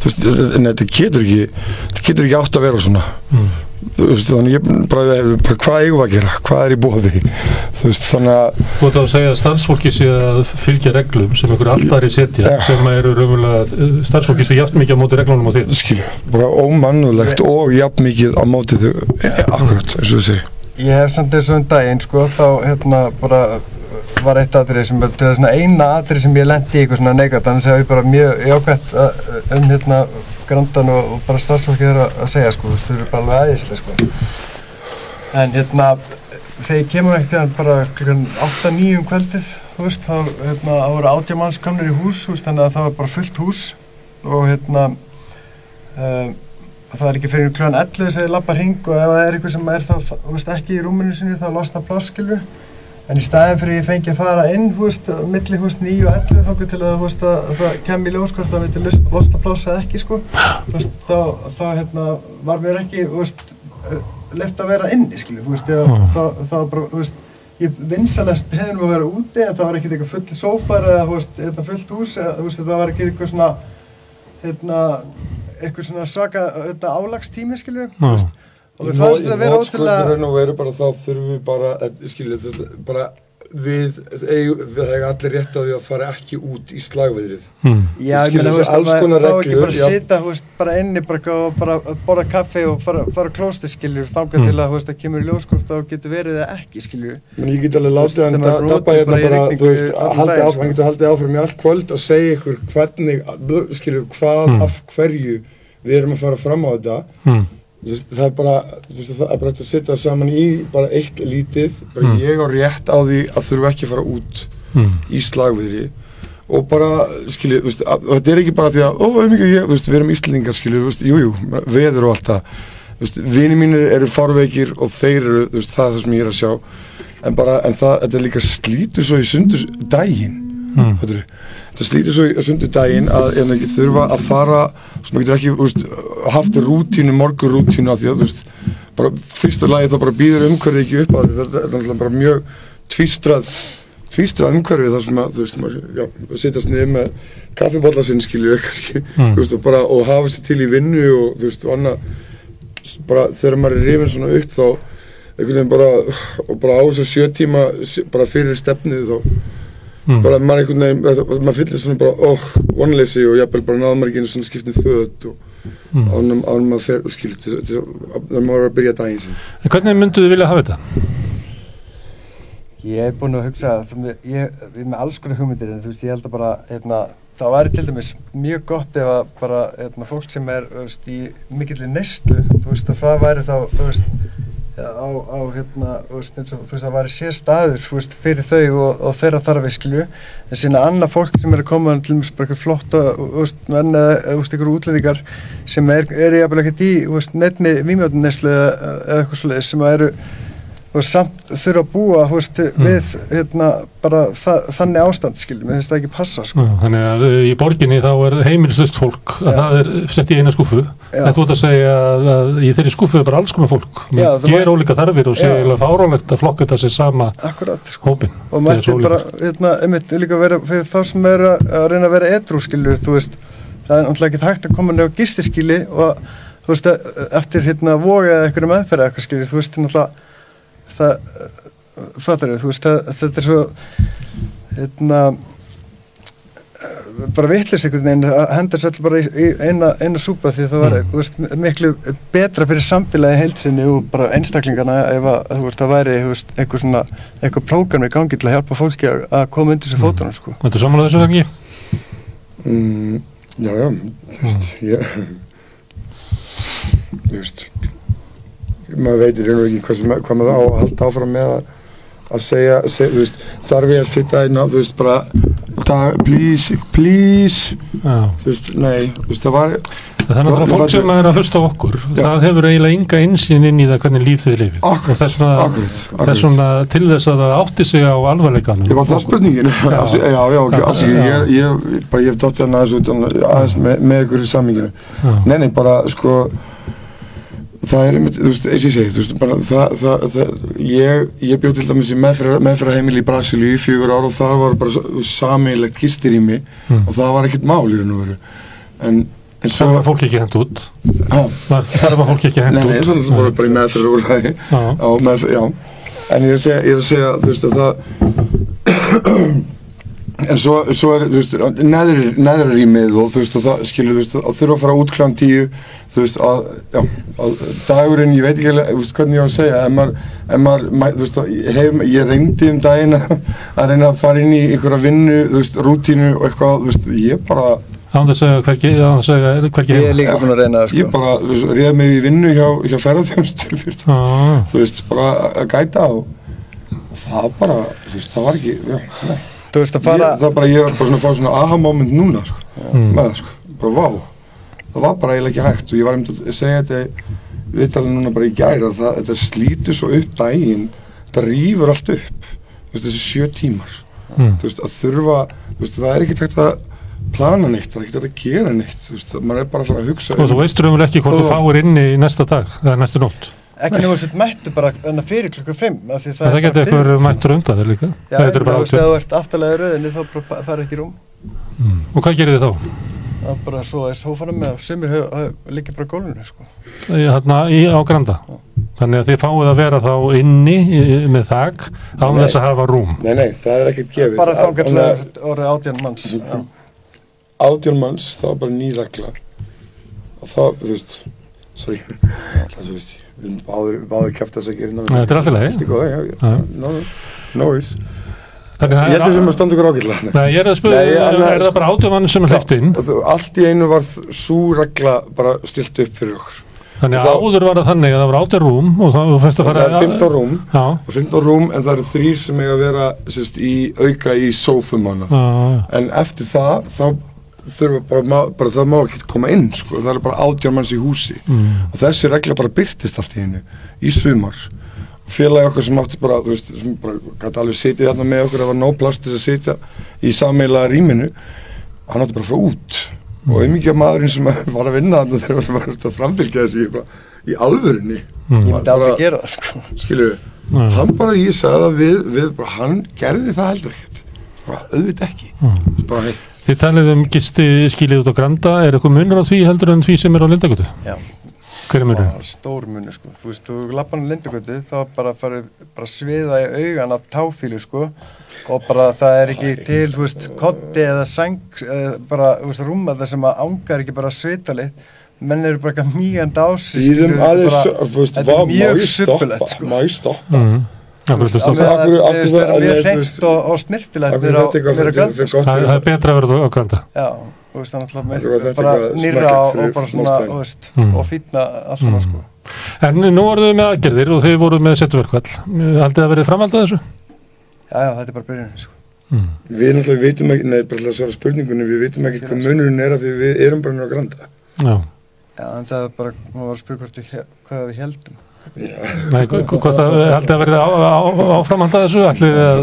þú veist, en þetta getur ekki þetta getur ekki átt að vera svona. Veist, þannig ég bara, bara hvað eigum við að gera, hvað er í bóði þú veist, þannig að Þú ert að segja að starfsfólki sé að fylgja reglum sem einhverju alltaf er setja Já. sem eru raunverulega uh, starfsfólki sem játt mikið á móti reglunum á því skilju, bara ómannulegt og jafn mikið á móti þau. Akkurat, eins og þú segir. Ég hef samt eins og um daginn sko, þá hérna bara var eitt atrið sem, til að svona eina atrið sem ég lendi í eitthvað svona negat, annars hef ég bara mjög jákvæmt að- um hérna grandan og, og bara starfsfólkið þeirra að segja sko, þú veist, þau eru bara alveg aðeinslega sko. En hérna, þegar ég kemur ekkert hérna bara klukkan 8-9 um kvöldið, þú veist, þá hérna, voru átjá manns komnir í hús, þú veist, þannig að það var bara fullt hús og hérna, um, það er ekki fyrir klukkan 11 sem ég lappa hring og ef það er eitthvað sem er þá, þú veist, ekki í rúminu sinni þá losna pláskilur en í staðin fyrir ég fengi að fara inn, þú veist, á milli, þú veist, 9 og 11 þá til að, þú veist, að, að það kem í ljós hvort það losna pláss eða ekki, sko. Þú veist, þá, þá, hérna, var mér ekki, þú veist, left að vera inni, skilju, þú veist, ég, þá, þá bara, þú veist, ég vinsalast hefðum að vera úti en það var ekkert eitthvað full sófar eða, þú veist, eitthvað fullt hús eða, þú veist, það var ekki eitthvað svona, hérna, eitthvað svona svaka, þetta álagstími, skilju, þú veist, og mér fannst þetta að vera ótrúlega, þá þurfum við bara skilja þetta bara við, við það allir rétt á því að fara ekki út í slagveðrið hmm. Já, ég meina, að þá ekki bara já. sita, veist, bara inni, bara, bara borða kaffi og fara, fara klósti, skiljur, þangað Mm. til að, veist, að kemur í ljóskort, þá getur verið það ekki, skiljur. Men ég get alveg látið hann þegar maður dabba brotir hérna bara þú veist, daginn, áfram, hann getur haldið áfram í allt kvöld og segja ykkur hvernig, skilju, hvað Mm. af hverju við erum að fara fram á þetta Hmm. Það er bara, þú veist, það er bara að setja saman í bara eitt lítið, bara Mm. ég á rétt á því að þurfa ekki að fara út Hmm. í slagviðri og bara, skiljið, þú veist, þetta er ekki bara því að, ó, auðvitað, ég, þú veist, við erum Íslandingar, skiljið, þú veist, jú, jú, veður og allt það, þú veist, vini mínir eru fárveikir og þeir eru, þú veist, það er það sem ég er að sjá, en bara, en það, þetta líka slítur svo í sundur daginn, Hmm. Fattarðu? Það slítur svo í sundur daginn að en ekki þurfa að fara sem maður getur ekki úst, haft rútínu, morgur rútínu af því að þú veist, bara fyrsta lagi þá bara býður umhverfið ekki upp að þetta er náttúrulega bara mjög tvístrað tvístrað umhverfið þar sem að þú veist, maður já, sittast niður með kaffibólla sinn skilur kannski, Mm. þú veist, og bara og hafa sér til í vinnu og þú veist, og annað bara þegar maður er rifin svona upp þá einhvern veginn bara og bara á þess að sjö tíma bara fyrir stefnið þá Hmm. bara maður einhvern veginn, maður fyllir svona bara óh, vonleysi og jafnvel bara náðum maður ekki einu svona skiptið föt og Hmm. ánum, ánum maður fer og skilt þegar maður er að byrja daginn sin En hvernig myndu þið vilja hafa þetta? Ég hef búin að hugsa, veist, ég, ég er með alls konar hugmyndir, en þú veist, ég held að bara, hérna, það væri til dæmis mjög gott ef að bara hérna, fólk sem er veist, í mikillir neyslu þú veist að það væri þá þú veist, á, á hérna veist, eins og, þú veist það væri sér staður veist, fyrir þau og, og þeirra þarfisklu en sína annað fólk sem er að koma til dæmis bara eitthvað flott og þú veist, menn eða einhverju útlendingar sem er, er jafnvel ekkert í þú veist, nefni vímjóðun neyslu eða, eitthvað svoleiðis sem eru og samt þurfa að búa veist, við hérna, bara það, þannig ástand skiljum, við finnst það ekki passa sko. Já, Þannig að uh, í borginni þá er heimilislust fólk að Já. það er sett í eina Já. Þetta út að segja að, að í þeirri skúfu er bara alls konar fólk það Ger ólíka þarfir og eiginlega fárálegt að flokka þetta sér sama Akkurat, sko. hópin og mætti bara, hérna, einmitt líka vera fyrir þá sem er að, að reyna að vera edrú skiljur, þú veist, það er náttúrulega ekki hægt að koma nefn á gistiskili og þú veist, e- eftir hérna voga eða eitthvað meðferða það, fattar þú veist, það, þetta er svo hérna bara vitlis einhvern veginn að henda sér bara í, eina, eina súpa því það var þú veist, miklu betra fyrir samfélagi heilsinni og bara einstaklingana ef að veist, það væri veist, eitthvað svona eitthvað prógram í gangi til að hjálpa fólki að, koma undir sér fótunum sko. Þetta er samanlega þessu ekki? Mm, já, já, þú veist, ég, þú veist, maður veitir einhver ekki hvað, sem, hvað maður á að halda áfram með að, að segja, segja, þú veist, þarf ég að sitja einna, þú veist, bara, dag, please, please, Já. þú veist, nei, þú veist, það var, Það er fólk sem er að hlusta okkur. Það hefur eiginlega enga einsinn inn í það hvernig líf þið lifið. Og þess vegna, akkurat, akkurat. þess vegna til þess að það átti sig á alvarleikanum. Ég var það spurningin, já, já, já, já, ok, afsakið, ég, ég, bara, ég hef dátt hérna aðeins út aðeins með, með ykkur í samminginu. Já. Nei, nei, bara, sko, það er einmitt, þú veist, eins og ég segi, þú veist, bara, það, það, það, ég, ég bjóð til dæmis í meðferða heimili í Brasilíu í fjögur ár og það var bara sammeilegt gistir í mig Mm. og það var ekkert mál í raun og veru. En, en Það var fólk ekki hent út Já. Það var fólk ekki hent Nei, nei, út svona voru bara í meðferða úrræði. Já. Já, meðferð, já. En ég er að segja, ég er að segja, þú veist, að það, en svo, svo er, þú veist, neðri, neðri rýmið og þú veist, og það, skilur, þú veist, að þurfa að fara út kláðan tíu, þú veist, að, já, að dagurinn, ég veit ekki alveg, þú veist, hvernig ég á að segja, ef maður, ef maður, þú veist, hef, ég reyndi um daginn að reyna að fara inn í einhverja vinnu, þú veist, rútínu og eitthvað, þú veist, ég bara, Án þess að hvergi, án þess að hvergi Ég er líka búin að reyna það sko. ég bara, þú veist, réð mig í vinnu hjá, hjá ferðarþjónustu fyrir það, Ah. þú veist, bara að gæta og það bara, þú veist, það var ekki, já, nei. Þú veist að fara Ég, það bara, ég var bara svona að fá svona aha moment núna, sko, Mm. með það, sko, bara vá, það var bara eiginlega ekki hægt og ég var einmitt að segja þetta viðtalið núna bara í gæra, það, þetta slítur svo upp daginn, þetta rýfur allt upp, þú veist, þessi sjö tímar, Mm. þú veist, að þurfa, þú veist, það er ekki hægt að plana neitt, það er ekki hægt að gera neitt, þú veist, maður er bara að fara að hugsa Og þú veist raunverulega ekki hvort þú fáir inni í næsta dag eða næstu nótt ekki nefnum að mættu bara fyrir klukka 5 það, Það geti eitthvað mættur undan þér líka. Já, Það er bara ef átján þú ert aftalega í rauðinni þá bara fara ekki í rúm. Og hvað gerir þið þá? það er bara svo að sófanum með hef- liggja bara á gólfinu sko. Þarna í á Granda. Þannig að þið fáið að vera þá inni í- með þak án Nei. þess að hafa rúm. Nei, nei, það er ekkert gefið. Bara þá Þannig gætlega að- orðið átján manns. Já. átján manns, það var bara ný regla. Og það, þú veist sorry, það þú veist báður, báður kæft þess að gera hérna. Þetta er allt í lagi. Allt í góðu, já, Já. já, no, no worries Þannig ég heldur sem að standa ykkur ágætlega Nei, ég er að Nei, er, er það bara átjómann sem er hleypt inn? allt í einu var svo regla bara stilt upp fyrir okkur Þannig að áður var það þannig að það var átján rúm og það það er 15 rúm Já, og 15 rúm en það eru þrýr sem eiga að vera sérst, í auka í sófum annað já, en eftir það þá þurfa bara, bara það má ekki koma inn sko, það er bara átján manns í húsi. Mm. og þessi regla bara byrtist allt í hennu í sumar. Félagi okkar sem átti bara, þú veist, sem bara gæti alveg sitið þarna með okkur, það var nóg plast til að sitja í sammeila rýminu hann átti bara að fara út. Og umíkja maðurinn sem var að vinna þarna þegar hann var að framfylgja þessi bara, í alvörunni. Mm. ég myndi aldrei gera það sko. skilju, hann bara, ég sagði það við, við bara, hann gerði það heldur ekkert. Bara, auðvitað ekki. Mm. bara, hey, Þið talið um gisti skilið út á Granda er eitthvað munur á því heldur en því sem er á Lindagötu? Já. Hver er munur? stór muni sko. þú veist, þú lappan á lindagötu þá bara farið bara sviða í augan af táfílu sko og bara það er ekki til, þú veist, kotti eða sæng, eða bara, þú veist, rúma það sem að ángar ekki bara svita litt menn eru bara ekki mýgand á sig Býðum skilurðu, þetta er aðeins, bara- þú veist, þetta vá, er má mjög suppulegt sko. má ég stoppa Mm. Af við því mjög veist, og, og snirtilegt fyrir sko. gott Það er betra að vera á náttúrulega þetta bara nýra og, bara svona, Mm. og fýtna allt svona sko. En nú voruð við með aðgerðir og þið voruð með setverkvall Haldið að verið framhald að þessu? Já, já, þetta er bara byrjun sko. Við náttúrulega vitum ekki, nei, bara að svara spurningunni, við vitum ekki hvað munurinn er að því við erum bara á granda. Já Já, en það er bara, maður var að spyrja við, hvað við heldum Nei, hv- hvort að haldið að verið á, á, á framhald að þessu þið að,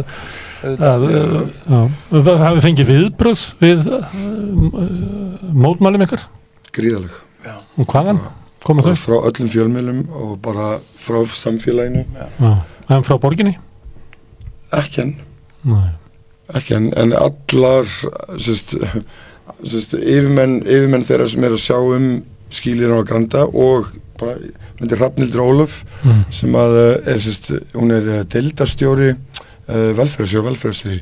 hafið fengið viðbröð við uh, mótmælum ykkar Gríðaleg. og hvaðan koma þau? frá öllum fjölmjölum og bara frá samfélaginu. Já. En frá borginni? Ekki enn. Nei. ekki en, en allar sérst, sérst, yfirmenn, yfirmenn þeirra sem er að sjá um skýlir á Granda og bara, myndi Hrafnildur Ólöf Mm. sem að eh, er sérst, hún er eh, deildarstjóri uh, velferðsjóð velferðsjóð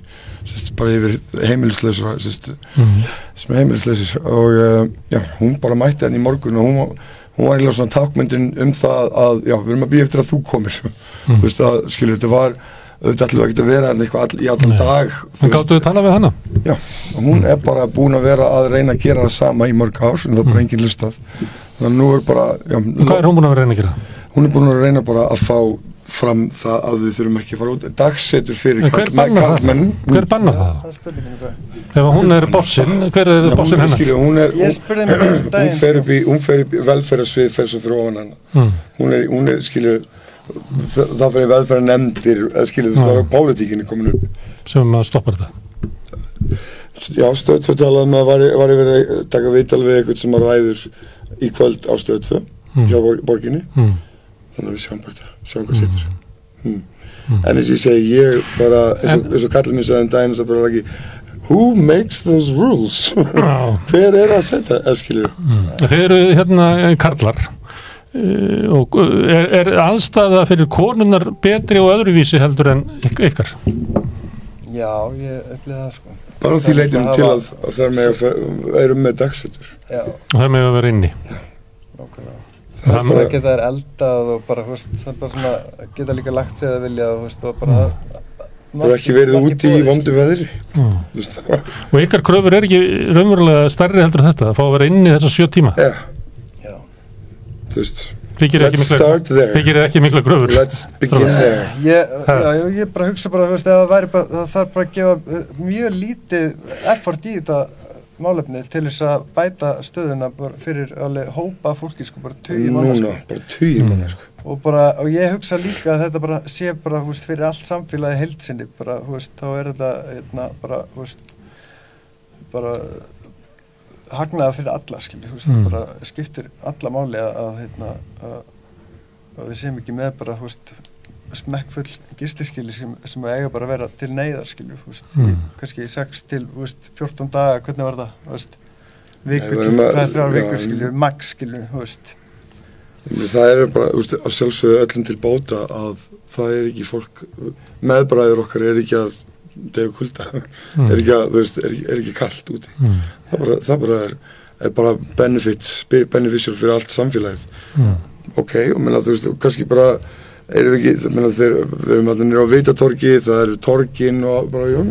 sérst, bara yfir heimilislausra sérst, Mm. sem er heimilislausir og uh, já, hún bara mætti henni í morgun og hún, hún var eiginlega svona tákmyndin um það að já, við erum að býja eftir að þú komir þú veist að skilur þetta var auðvitað ætlum við ekki að vera hérna eitthvað all, í allan Nei. dag þú En gáttu þið talað við hana? Já, og hún er bara búin að vera að reyna að gera það sama í mörg ár en það er bara engin listað þannig að nú er bara já, En Hvað er hún búin að vera að reyna að gera? hún er búin að reyna bara að fá fram það að við þurfum ekki að fara út dagsetur fyrir En hver karl- bannar það? Hver bannar það? Það spurningin hvað Ef hún er bossinn, hver er Já, bossinn hennar? skilur, hún, er, Ég hún, fer sko. upp í, hún fer upp í velferðarsvið fer svo fyrir ofan hann Mm. hún er, hún er skilur það, það fyrir velferðar nefndir skilur það er á pólitíkinni komin upp. Sem að stoppa þetta? Já, stöð 2 talaði með að var, var yfir að taka viðtal við eitthvað sem að ræður í kvöld á stöð 2 Mm. hjá bor- borginni. Mm. þannig að við sjáum bara þetta, sjáum hvað setur. Mm. en eins og ég segi, ég bara eins og, eins og sagði um daginn þess að bara ekki who makes those rules? Hver er að setja, eskilur Mm. Þeir eru hérna karlar og uh, er, er aðstæða fyrir konunnar betri og öðruvísi heldur en yk- ykkar? Já, ég upplýði það sko. Bara því leitum til að, að það með að erum með dagsetur. Já, og það með að vera inni. Nákvæmlega. Það er bara bara, geta þær eldað og bara, veist, það er bara svona, geta líka lagt sig að vilja, veist, og bara það er ekki verið úti í vondu veðri. Mm. og ykkar kröfur er ekki raunverulega stærri heldur en þetta að fá að vera inni þessa sjö tíma? Já, Já, þú veist let's mikla start there. let's begin there. Ég, já, ég, bara hugsa bara, veist, að það væri bara, það þarf bara að gefa uh, mjög lítið effort í þetta málefni til þess að bæta stöðuna fyrir alveg hópa fólki, sko, bara tugi manna, sko. bara tugir manna sko. og bara, og ég hugsa líka að þetta bara sé bara, þú veist, fyrir allt samfélagi heilsinni, bara, þú veist, þá er þetta, hérna, bara, bara hagnaða fyrir alla, skilji, þú veist, Mm. það bara skiptir alla máli að, að hérna, að, að við séum ekki með bara, þú veist, smekkfull gistiskili sem, sem eiga bara að vera til neyðar, skilju, þú veist, Mm. kannski 6 til, þú veist, 14 daga, hvernig var það, þú veist, viku Nei, við til erum að- 2-3 já, vikur, skilju, max, veist, það er bara, þú veist, að sjálfsögðu öllum til bóta að það er ekki fólk meðbræður okkar er ekki að degur kulda, Mm. er ekki veist, er, er ekki kallt úti Mm. það bara, það bara er, er bara benefit beneficial fyrir allt samfélagið Mm. ok, og menna, þú veist, kannski bara erum við ekki, menna, þeir, við erum allir nýra á Vitatorgi, það eru torgin og bara, já,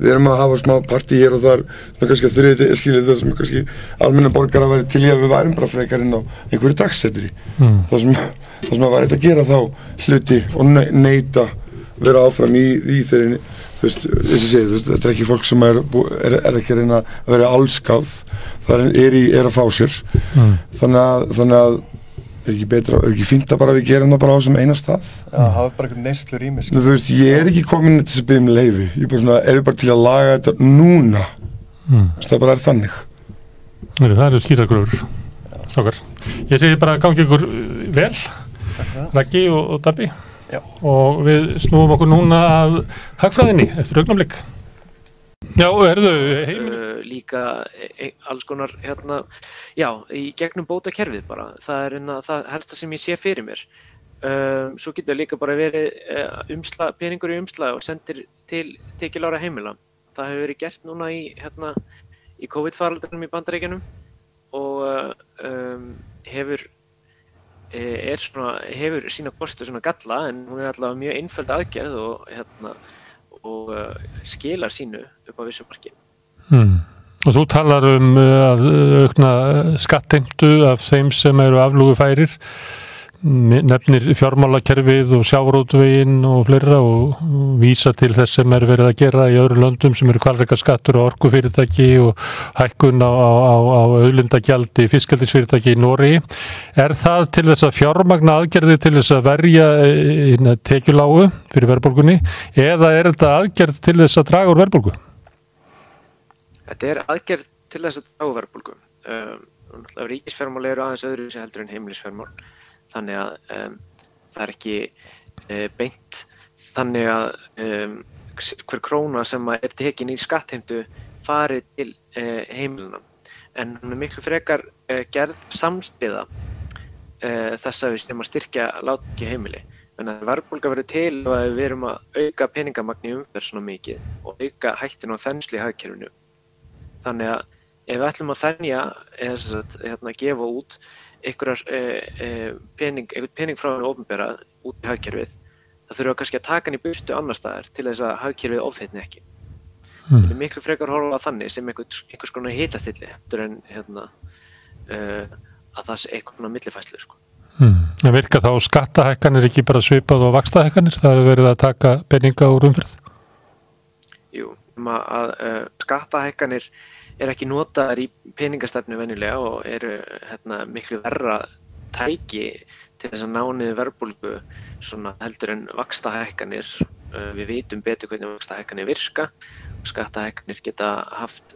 við erum að hafa smá partí hér og þar, sem er kannski þriði skiljið það sem er kannski almenna borgar að vera til í að við værum bara frekar inn á einhverju dagsetri, Mm. það sem það sem að væri þetta að gera þá hluti og ne- neita vera áfram í, í þeirri þú veist, og segið, þú veist, þetta er ekki fólk sem er, er, er ekki að reyna að vera allskáð, það er, er, í, er að fá sér. Mm. þannig að, þannig að er ekki betra, er ekki fínt að bara við gerum það bara á þessum eina stað? Já, hafa bara einhvern neyslu rými sko. þú veist, ég er ekki komin til þess að byggja um leifi ég er bara svona, er bara til að laga þetta núna? Mm. Það bara er þannig. Heyrðu, Það eru skýragröfur Sákar Ég segi bara gangi ykkur uh, vel Raggi og, og Dabbi Já. og við snúum okkur núna að hagfræðinni eftir augnablik. Já, erðu heimil uh, líka e alls konar hérna, já, í gegnum bótakerfið bara, það er hérna, það helsta sem ég sé fyrir mér. Um, svo getur líka bara verið uh, umsla, peningur í umslag og sendir til tekilára heimila. Það hefur verið gert núna í hérna, í COVID-faraldrinum í bandaríkjanum og uh, um, hefur svona, hefur sína kostu svona galla en hún er allavega mjög einföld aðgerð og, hérna, og uh, skilar sínu upp á vissu marki. Hmm. Og þú talar um uh, að aukna skatteimtu af þeim sem eru aflúgu færir, nefnir fjármálakerfið og sjárótveginn og fleira og vísa til þess sem er verið að gera í öðru löndum sem eru kvalreikaskattur og orkufyrirtæki og hækkun á, á, á, á auðlindagjaldi fiskaldisfyrirtæki í Nóri. Er það til þess að fjármagna aðgerði til þess að verja eh, tekjulágu fyrir verðbólgunni eða er þetta aðgerð til þess að draga úr verðbólgu? Þetta er aðgerð til þess að draga úr verðbólgu. Um, ríkisfjármál eru aðeins öðru sem heldur en heimilisfjármál þannig að um, það er ekki uh, beint þannig að um, hver króna sem er tekin í skattheimtu fari til uh, heimiluna en hún er miklu frekar uh, gerð samstiða þess að við sem að styrkja láta ekki heimili. En að verðbólka verður til og að við erum að auka peningamagni umverð svona mikið og auka hættin á þensli í hagkerfinu. Þannig að ef við ætlum að þennja eða að hérna, gefa út einhverjar eh, eh, pening, einhvern pening frá henni ofnbæra út í hagkerfið það þurfa kannski að taka hann í burtu annar staðar til þess að hagkerfið ofheitni ekki mm. það er miklu frekar horfa þannig sem einhvers, einhvers konar hitastilli en hérna, uh, að það sé einhvern konar millifæslu sko. mm. Það virka þá skattahækkanir ekki bara svipað og vakstahækkanir það er verið að taka peninga úr umfyrð Jú, um að, að uh, skattahækkanir er ekki notaðar í peningastefnu venjulega og eru hérna, miklu verra tæki til þess að ná niður verbulgu heldur en vakstahækkanir. Uh, við vitum betur hvernig vakstahækkanir virka og skattahækkanir geta haft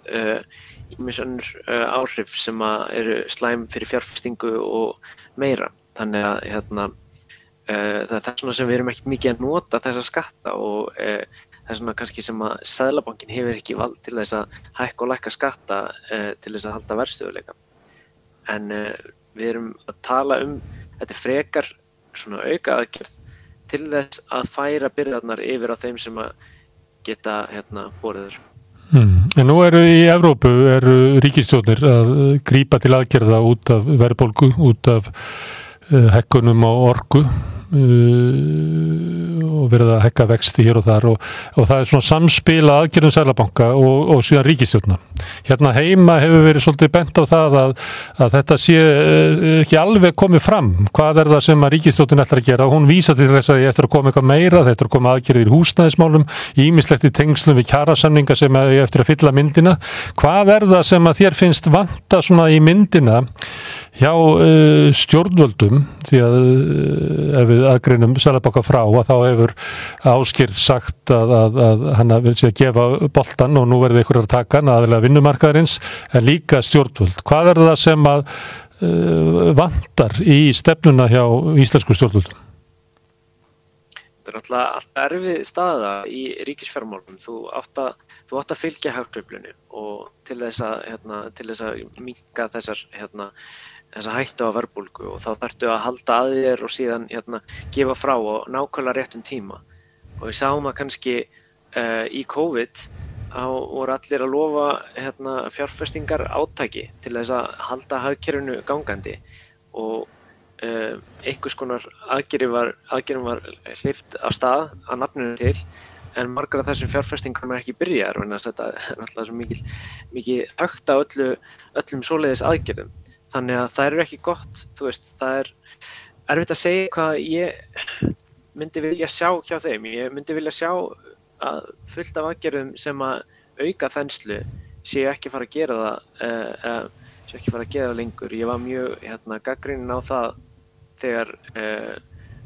ímis uh, uh, áhrif sem eru slæm fyrir fjárfestingu og meira. Þannig að hérna, það er það sem við erum ekkert mikið að nota þessa skatta og það er svona kannski sem að Sæðlabankin hefur ekki vald til þess að hækka og lækka skatta uh, til þess að halda verðstöðuleika. En uh, við erum að tala um, þetta er frekar svona auka aðgerð til þess að færa byrjarnar yfir á þeim sem að geta hérna bóriður. Hmm. En nú eru í Evrópu, eru ríkistjónir að grýpa til aðgerða út af verðbólgu, út af hekkunum á orgu Uh, og verið að hekka vexti hér og þar og, og það er svona samspila aðgjörðum sælabanka og, og síðan ríkistjórna. Hérna heima hefur verið svolítið bent á það að, að þetta sé uh, ekki alveg komið fram. Hvað er það sem að ríkistjórnin ætlar að gera? Hún vísa til þess að ég eftir að koma eitthvað meira, þetta er að koma aðgjörðir í húsnæðismálum, ímislegt í tengslum við kjarasamninga sem ég eftir að fylla myndina. Hvað er það sem að þér finnst vanta svona í myndina hjá uh, stjórnvöldum því að uh, ef við aðgreinum Sælabanka frá að þá hefur Áskir sagt að, að, að hann vil sé að gefa boltan og nú verður ykkur að taka hann aðeins vinnumarkaðarins en líka stjórnvöld. Hvað er það sem að uh, vantar í stefnuna hjá íslensku stjórnvöldum? Þetta er alltaf, alltaf erfið staða í ríkisfjármálum. Þú átt að, þú átt að fylgja hagtröflunni og til þess að, hérna, að minka þessar hérna, þessa hættu á verbulgu og þá þarftu að halda að þér og síðan hérna, gefa frá og nákvæmlega réttum tíma. Og við sáum að kannski uh, í COVID þá voru allir að lofa hérna, fjárfestingar átæki til þess að halda hagkerfinu gangandi. Og uh, einhvers konar aðgerðin var, var hlift af stað að nafninu til en margar af þessum fjárfestingar er ekki byrjar en þetta er alltaf mikið högt á öllu, öllum svoleiðis aðgerðum þannig að það eru ekki gott þú veist, það er erfitt að segja hvað ég myndi vilja sjá hjá þeim. Ég myndi vilja sjá að fullt af aðgerðum sem að auka þenslu séu ekki fara að gera það uh, uh, séu ekki fara að gera það lengur. Ég var mjög hérna, gaggrínin á það þegar uh,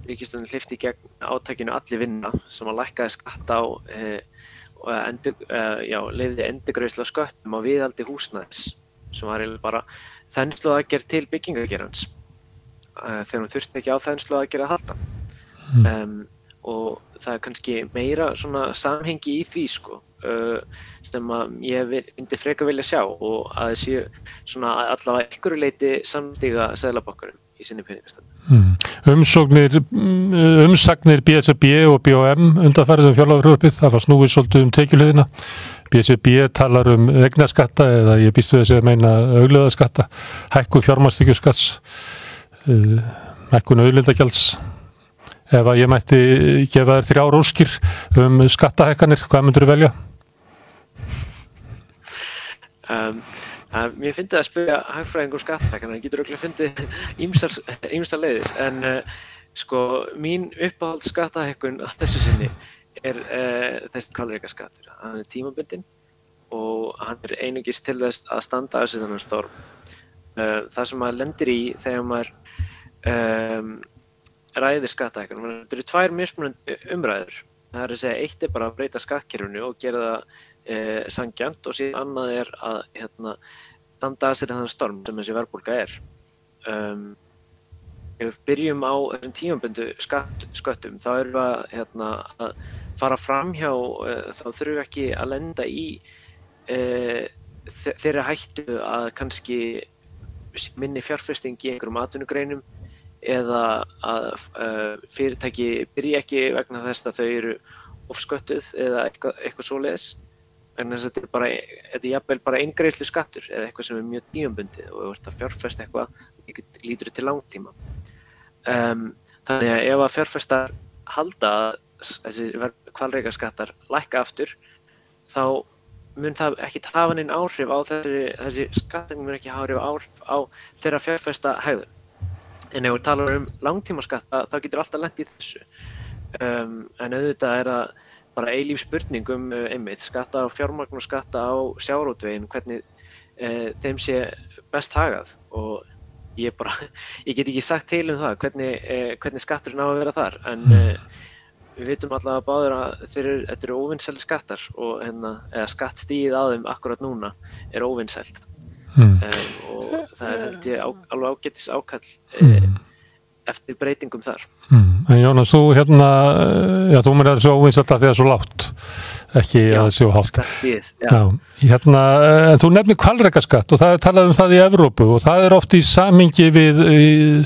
ríkistöndin hlifti gegn átækinu allir vinna sem að lækkaði skatta á og endur, já, leiði endurgröðsla sköttum á viðaldi húsnæðis sem var bara þennslu aðgerð til byggingagerans uh, þegar hún þurfti ekki á þennslu aðgerð að halda mm. um, og það er kannski meira svona samhengi í því sko uh, sem að ég myndi freka vilja sjá og að þessi svona allavega einhverju leiti samstíga seglabankarum í sinni peningastönd mm. Umsóknir umsagnir BSB og BOM undanfærið um fjárláðuröfið, það var snúið svolítið um tekjulegina BCB talar um egnaskatta eða ég býstu þessi að meina auglöðaskatta, hækku fjármástíkjuskatts uh, hækkun auðlindagjalds ef að ég mætti gefa þér þrjár óskir um skattahækkanir, hvað myndur þú velja? Um, að mér finnst það að spyrja hagfræðingur skattahækkanar, það getur auðvitað fundið ýmsar leiðir, en uh, sko mín uppáhald skattahækkun á þessu sinni er uh, þessi kvalreika skattur. Hann er tímabundin og hann er einungis til þess að standa þessu þannig storm. Uh, það sem maður lendir í þegar maður um, ræðir skattahækkanum, þetta eru tvær mismunandi umræður. Það er að segja, eitt er bara að breyta skattkerfunu og gera það eh, sangjant og síðan annað er að hérna, standa að sér þannig storm sem þessi verðbólka er. Um, ef við byrjum á þessum tímaböndu skatt, sköttum þá erum við að, hérna, að fara fram hjá, uh, þá þurfum við ekki að lenda í uh, þeirra hættu að kannski minni fjárfesting í einhverjum atvinnugreinum eða að uh, fyrirtæki byrja ekki vegna þess að þau eru ofsköttuð eða eitthvað, eitthvað svoleiðis vegna þess að þetta er bara, þetta er jafnvel bara eingreislu skattur eða eitthvað sem er mjög nýjumbundið og þú ert að fjárfesta eitthvað lítur til langtíma. Um, þannig að ef að fjárfestar halda þessi kvalreika skattar lækka aftur þá mun það ekki hafa neinn áhrif á þessi, þessi skatting mun ekki hafa áhrif á þeirra fjárfesta hægður. En ef við tala um langtíma skatta þá getur alltaf lent í þessu. Um, en auðvitað er það bara eilíf spurning um uh, einmitt skatta á fjármagn og skatta á sjárótveginn, hvernig uh, þeim sé best hagað og ég bara, ég get ekki sagt til um það hvernig, uh, hvernig skatturinn á að vera þar en við vitum alltaf að báður að þeir eru, þetta eru óvinnsæli skattar og hérna, eða skattstíð að þeim akkurat núna er óvinnsælt mm. um, og það er held ég á, alveg ágættis ákall mm. Eftir breytingum þar mm. En Jónas, þú hérna, já þú mér er svo óvinnsælt að því að það er svo látt ekki já, að það séu hátt skattstíð, já. Hérna, en þú nefnir kvalreikaskatt og það er talað um það í Evrópu og það er oft í samingi við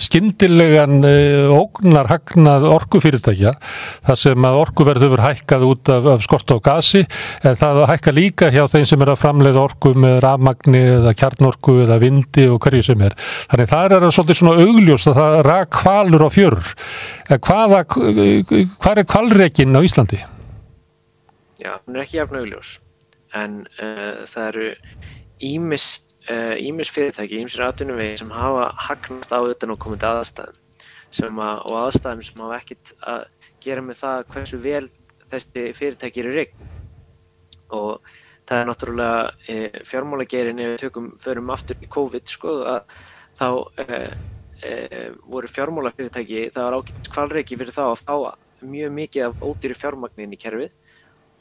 skyndilegan ógnar hagnað orkufyrirtækja þar sem að orkuverð hefur hækkað út af, af skort á gasi en það hækka líka hjá þeim sem er að framleiða orku með rafmagni eða kjarnorku eða vindi og hverju sem er þannig það er svolítið svona augljóst að það rak kvalur á fjörur. Hvaða, hvað er kvalreikin á Íslandi? Já, hún er ekki jafn augljós. En uh, það eru ímis, uh, ímis fyrirtæki, ímisir atvinnuvegi sem hafa hagnast á utan og komið til aðstæðum að, og aðstæðum sem hafa ekkit að gera með það hversu vel þessi fyrirtæki eru rign. Og það er náttúrulega uh, fjármálagerin ef við tökum, förum aftur í COVID sko að þá voru fjármálafyrirtæki, það var ágætins kvalreiki fyrir þá að fá mjög mikið af ódýri fjármagnin í kerfið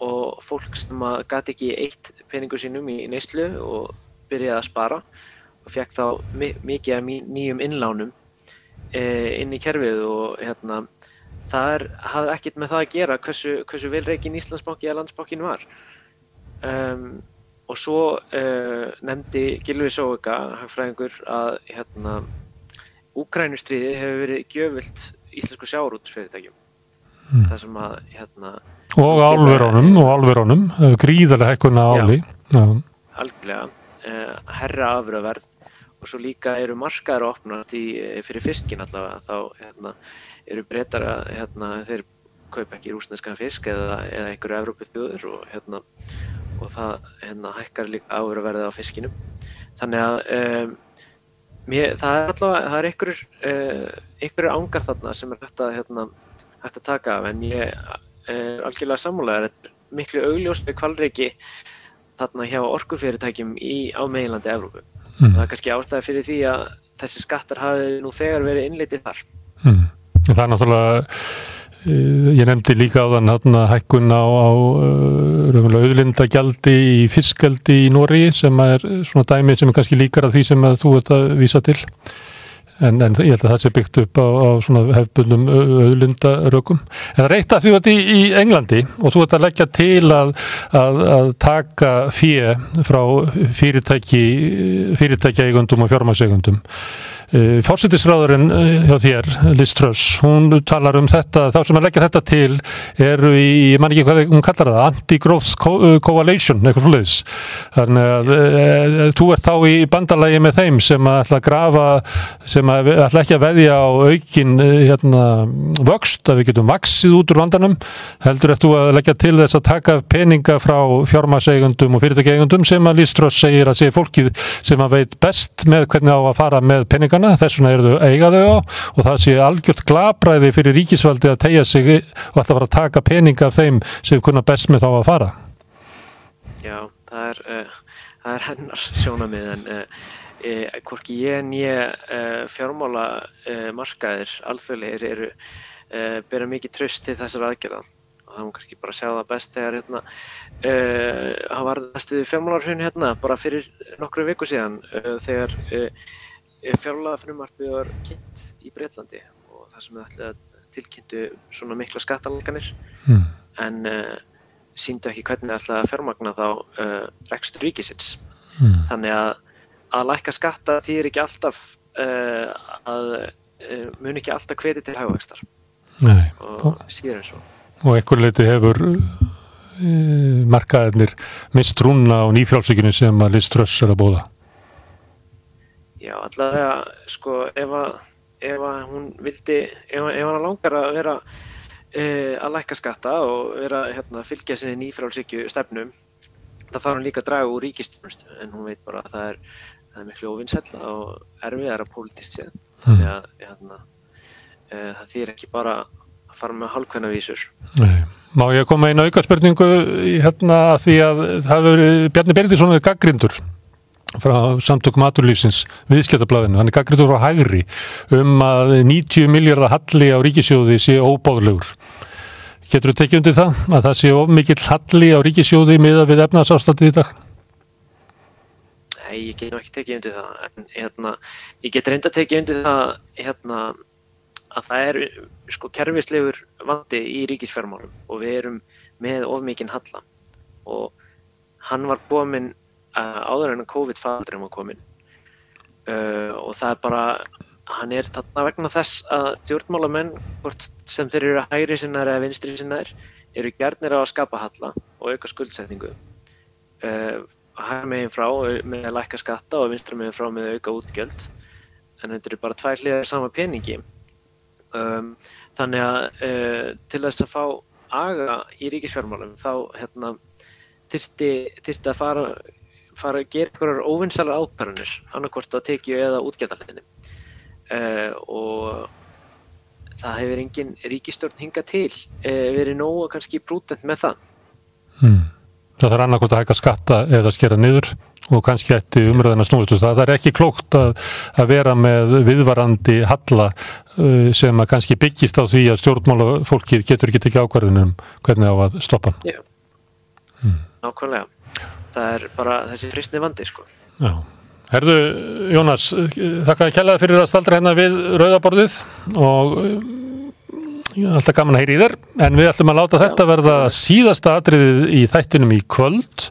og fólk sem gæti ekki eitt peningu sínum í neyslu og byrjaði að spara og fekk þá mikið af nýjum innlánum e, inn í kerfið og hérna, það er, hafði ekkert með það að gera hversu, hversu vel reikin Íslandsbanki eða landsbankin var. Um, og svo uh, nefndi Gilvi Sóvika, hagfræðingur, að hérna, Úkrænustriði hefur verið gjöfilt íslensku sjáurútsfyrirtækjum. Mm. Það sem að hérna, og álverónum og álverónum gríðarlega hekkuna áli. Já, algjörlega herra afröðverð og svo líka eru markaður opnart í, fyrir fiskin allavega. Þá hérna, eru breytar að hérna, þeir kaupa ekki rúsneskan fisk eða, eða einhverju Evrópið þjóður og, hérna, og það hérna, hækkar líka afröðverðið á fiskinum þannig að um, mér, það er allavega það er einhverjur uh, einhverjur ángar þarna sem er hægt að, hægt að taka af en ég er algjörlega sammálaðar miklu augljóslega kvalreiki þarna hjá orkufyrirtækjum í á meginlandi Evrópu. Mm. Það er kannski ástæði fyrir því að þessi skattar hafi nú þegar verið innleitið þar. Mm. Það er náttúrulega, ég nefndi líka á þann hérna hækkun á, á auðlindagjaldi í fiskjaldi í Nóri sem er svona dæmi sem er kannski líkar af því sem þú ert að vísa til. En, en ég held að það sé byggt upp á, á svona hefbundum auðlundarökum. En það eitt af því að þetta í Englandi og þú ert að leggja til að, að, að taka fíu frá fyrirtæki, fyrirtækjaegundum og fjármagsegundum. Uh, Fórsetisráðurinn uh, hjá þér, Liz Truss, hún talar um þetta, þá sem að leggja þetta til eru í, ég man ekki hvað hún kallar það, Anti-Growth uh, Coalition, eitthvað svoleiðis. Þannig að uh, þú ert þá í bandalagi með þeim sem að ætla að grafa, sem að ætla ekki að veðja á aukin hérna, vöxt, að við getum vaksið út úr vandanum, heldur eftir að leggja til þess að taka peninga frá fjármaseigundum og fyrirtækjaeigundum sem að Liz Truss segir að sé fólkið sem að veit best með hvernig á að fara með peningana, þess vegna eru þau eiga þau á og það sé algjört glabræði fyrir ríkisvaldi að tegja sig og alltaf fara að taka peninga af þeim sem kunna best með þá að fara. Já, það er, uh, það er hennar sjónamið en uh, uh, hvorki ég en ég uh, fjármála uh, markaðir alþjóðlegir eru bera mikið tröst til þessar aðgerða og það má kannski bara sjá það best þegar hérna uh, hann var næstu fjármálarhrun hérna bara fyrir nokkru viku síðan uh, þegar uh, fjármála frumarfið var kynnt í Breitlandi og það sem ætlaði að tilkynntu svona mikla skattalanganir Mm. en uh, síndu ekki hvernig það ætlaði að fjármagna þá uh, rekstur ríkisins. Mm. Þannig að að lækka skatta þýðir ekki alltaf uh, að mun ekki alltaf hveti til hagvægstar Nei. og síður en svo. og einhver leiti hefur e, markaðarnir mist rúna á nýfrálsíkinu sem að Liz Truss er að bóða. Já, allavega, sko, ef að, ef að hún vildi, ef, ef hann langar að vera uh, að lækka skatta og vera hérna, að fylgja sinni nýfrálsíkju stefnum, það þarf hann líka að draga úr ríkistjónustu, en hún veit bara að það er, það er miklu óvinnsætla og erfiðara pólitist séð. Þannig að hérna, uh, það þýr ekki bara að fara með hálfkvæna vísur. Nei. Má ég koma einu auka spurningu hérna að því að það hefur Bjarni Berndísson er gaggrindur frá samtökum aturlífsins viðskjötablaðinu, hann er gaggrindur frá hægri um að 90 miljardar halli á ríkisjóði sé óbáðlegur. Getur þú tekið undir það að það sé of mikill halli á ríkisjóði miða við efnarsástandi í dag? Nei, ég get ekki tekið undir það, en hérna, ég get reynda tekið undir það hérna, að það er sko kerfislegur vandi í ríkisfjármálum og við erum með of mikinn halla og hann var komin áður en að COVID-faldurum var komin uh, og það er bara, hann er þarna vegna þess að stjórnmálamenn, hvort sem þeir eru hægri sinnar eða vinstri sinnar, eru gjarnir á að skapa halla og auka skuldsetningu. Uh, hægri meginn frá með að lækka skatta og vinstra meginn frá með að auka útgjöld. En þetta eru bara tvær hliðar sama peningi. Um, þannig að uh, til þess að fá aga í ríkisfjármálum þá hérna, þyrfti, þyrfti að fara, fara að gera einhverjar óvinnsalar ákvarðanir annarkvort á tekju eða útgjaldahliðinni uh, og það hefur engin ríkistjórn hingað til uh, verið nógu kannski brútent með það Hmm. Það þarf annarkot að hækka skatta eða skera niður og kannski ætti umröðina snúist um það. Það er ekki klókt að, að vera með viðvarandi halla uh, sem að kannski byggist á því að stjórnmála fólkið getur ekki tekið ákvarðunum hvernig á að stoppa. Já, nákvæmlega. Það er bara þessi fristni vandi, sko. Já. Herðu, Jónas, þakka að kjallaði fyrir að staldra hérna við rauðaborðið og uh, alltaf gaman að heyri í þér, en við ætlum að láta þetta verða síðasta atriðið í þættinum í kvöld.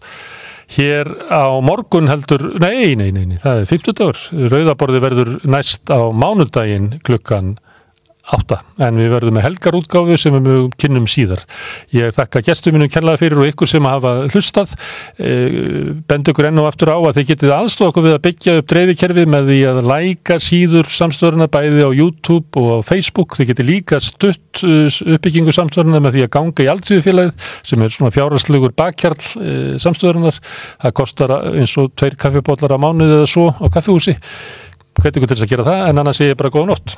Hér á morgun heldur, nei, nei, nei, nei það er 50 dagur. Rauðaborðið verður næst á mánudaginn klukkan átta, en við verðum með helgarútgáfu sem við kynnum síðar. Ég þakka gestum minnum kærlega fyrir og ykkur sem hafa hlustað, e, bend ykkur enn og aftur á að þið getið aðstofa okkur við að byggja upp dreifikerfi með því að læka síður samstöðurna bæði á YouTube og á Facebook. Þið getið líka stutt uh, uppbyggingu samstöðurna með því að ganga í alltíðufélagið sem er svona fjárhastlegur bakkjarl e, samstöðurnar. Það kostar eins og tveir kaffibólar á mánuði eða svo á kaffihúsi. Hvernig til þess að gera það, en annars sé ég bara góða nótt.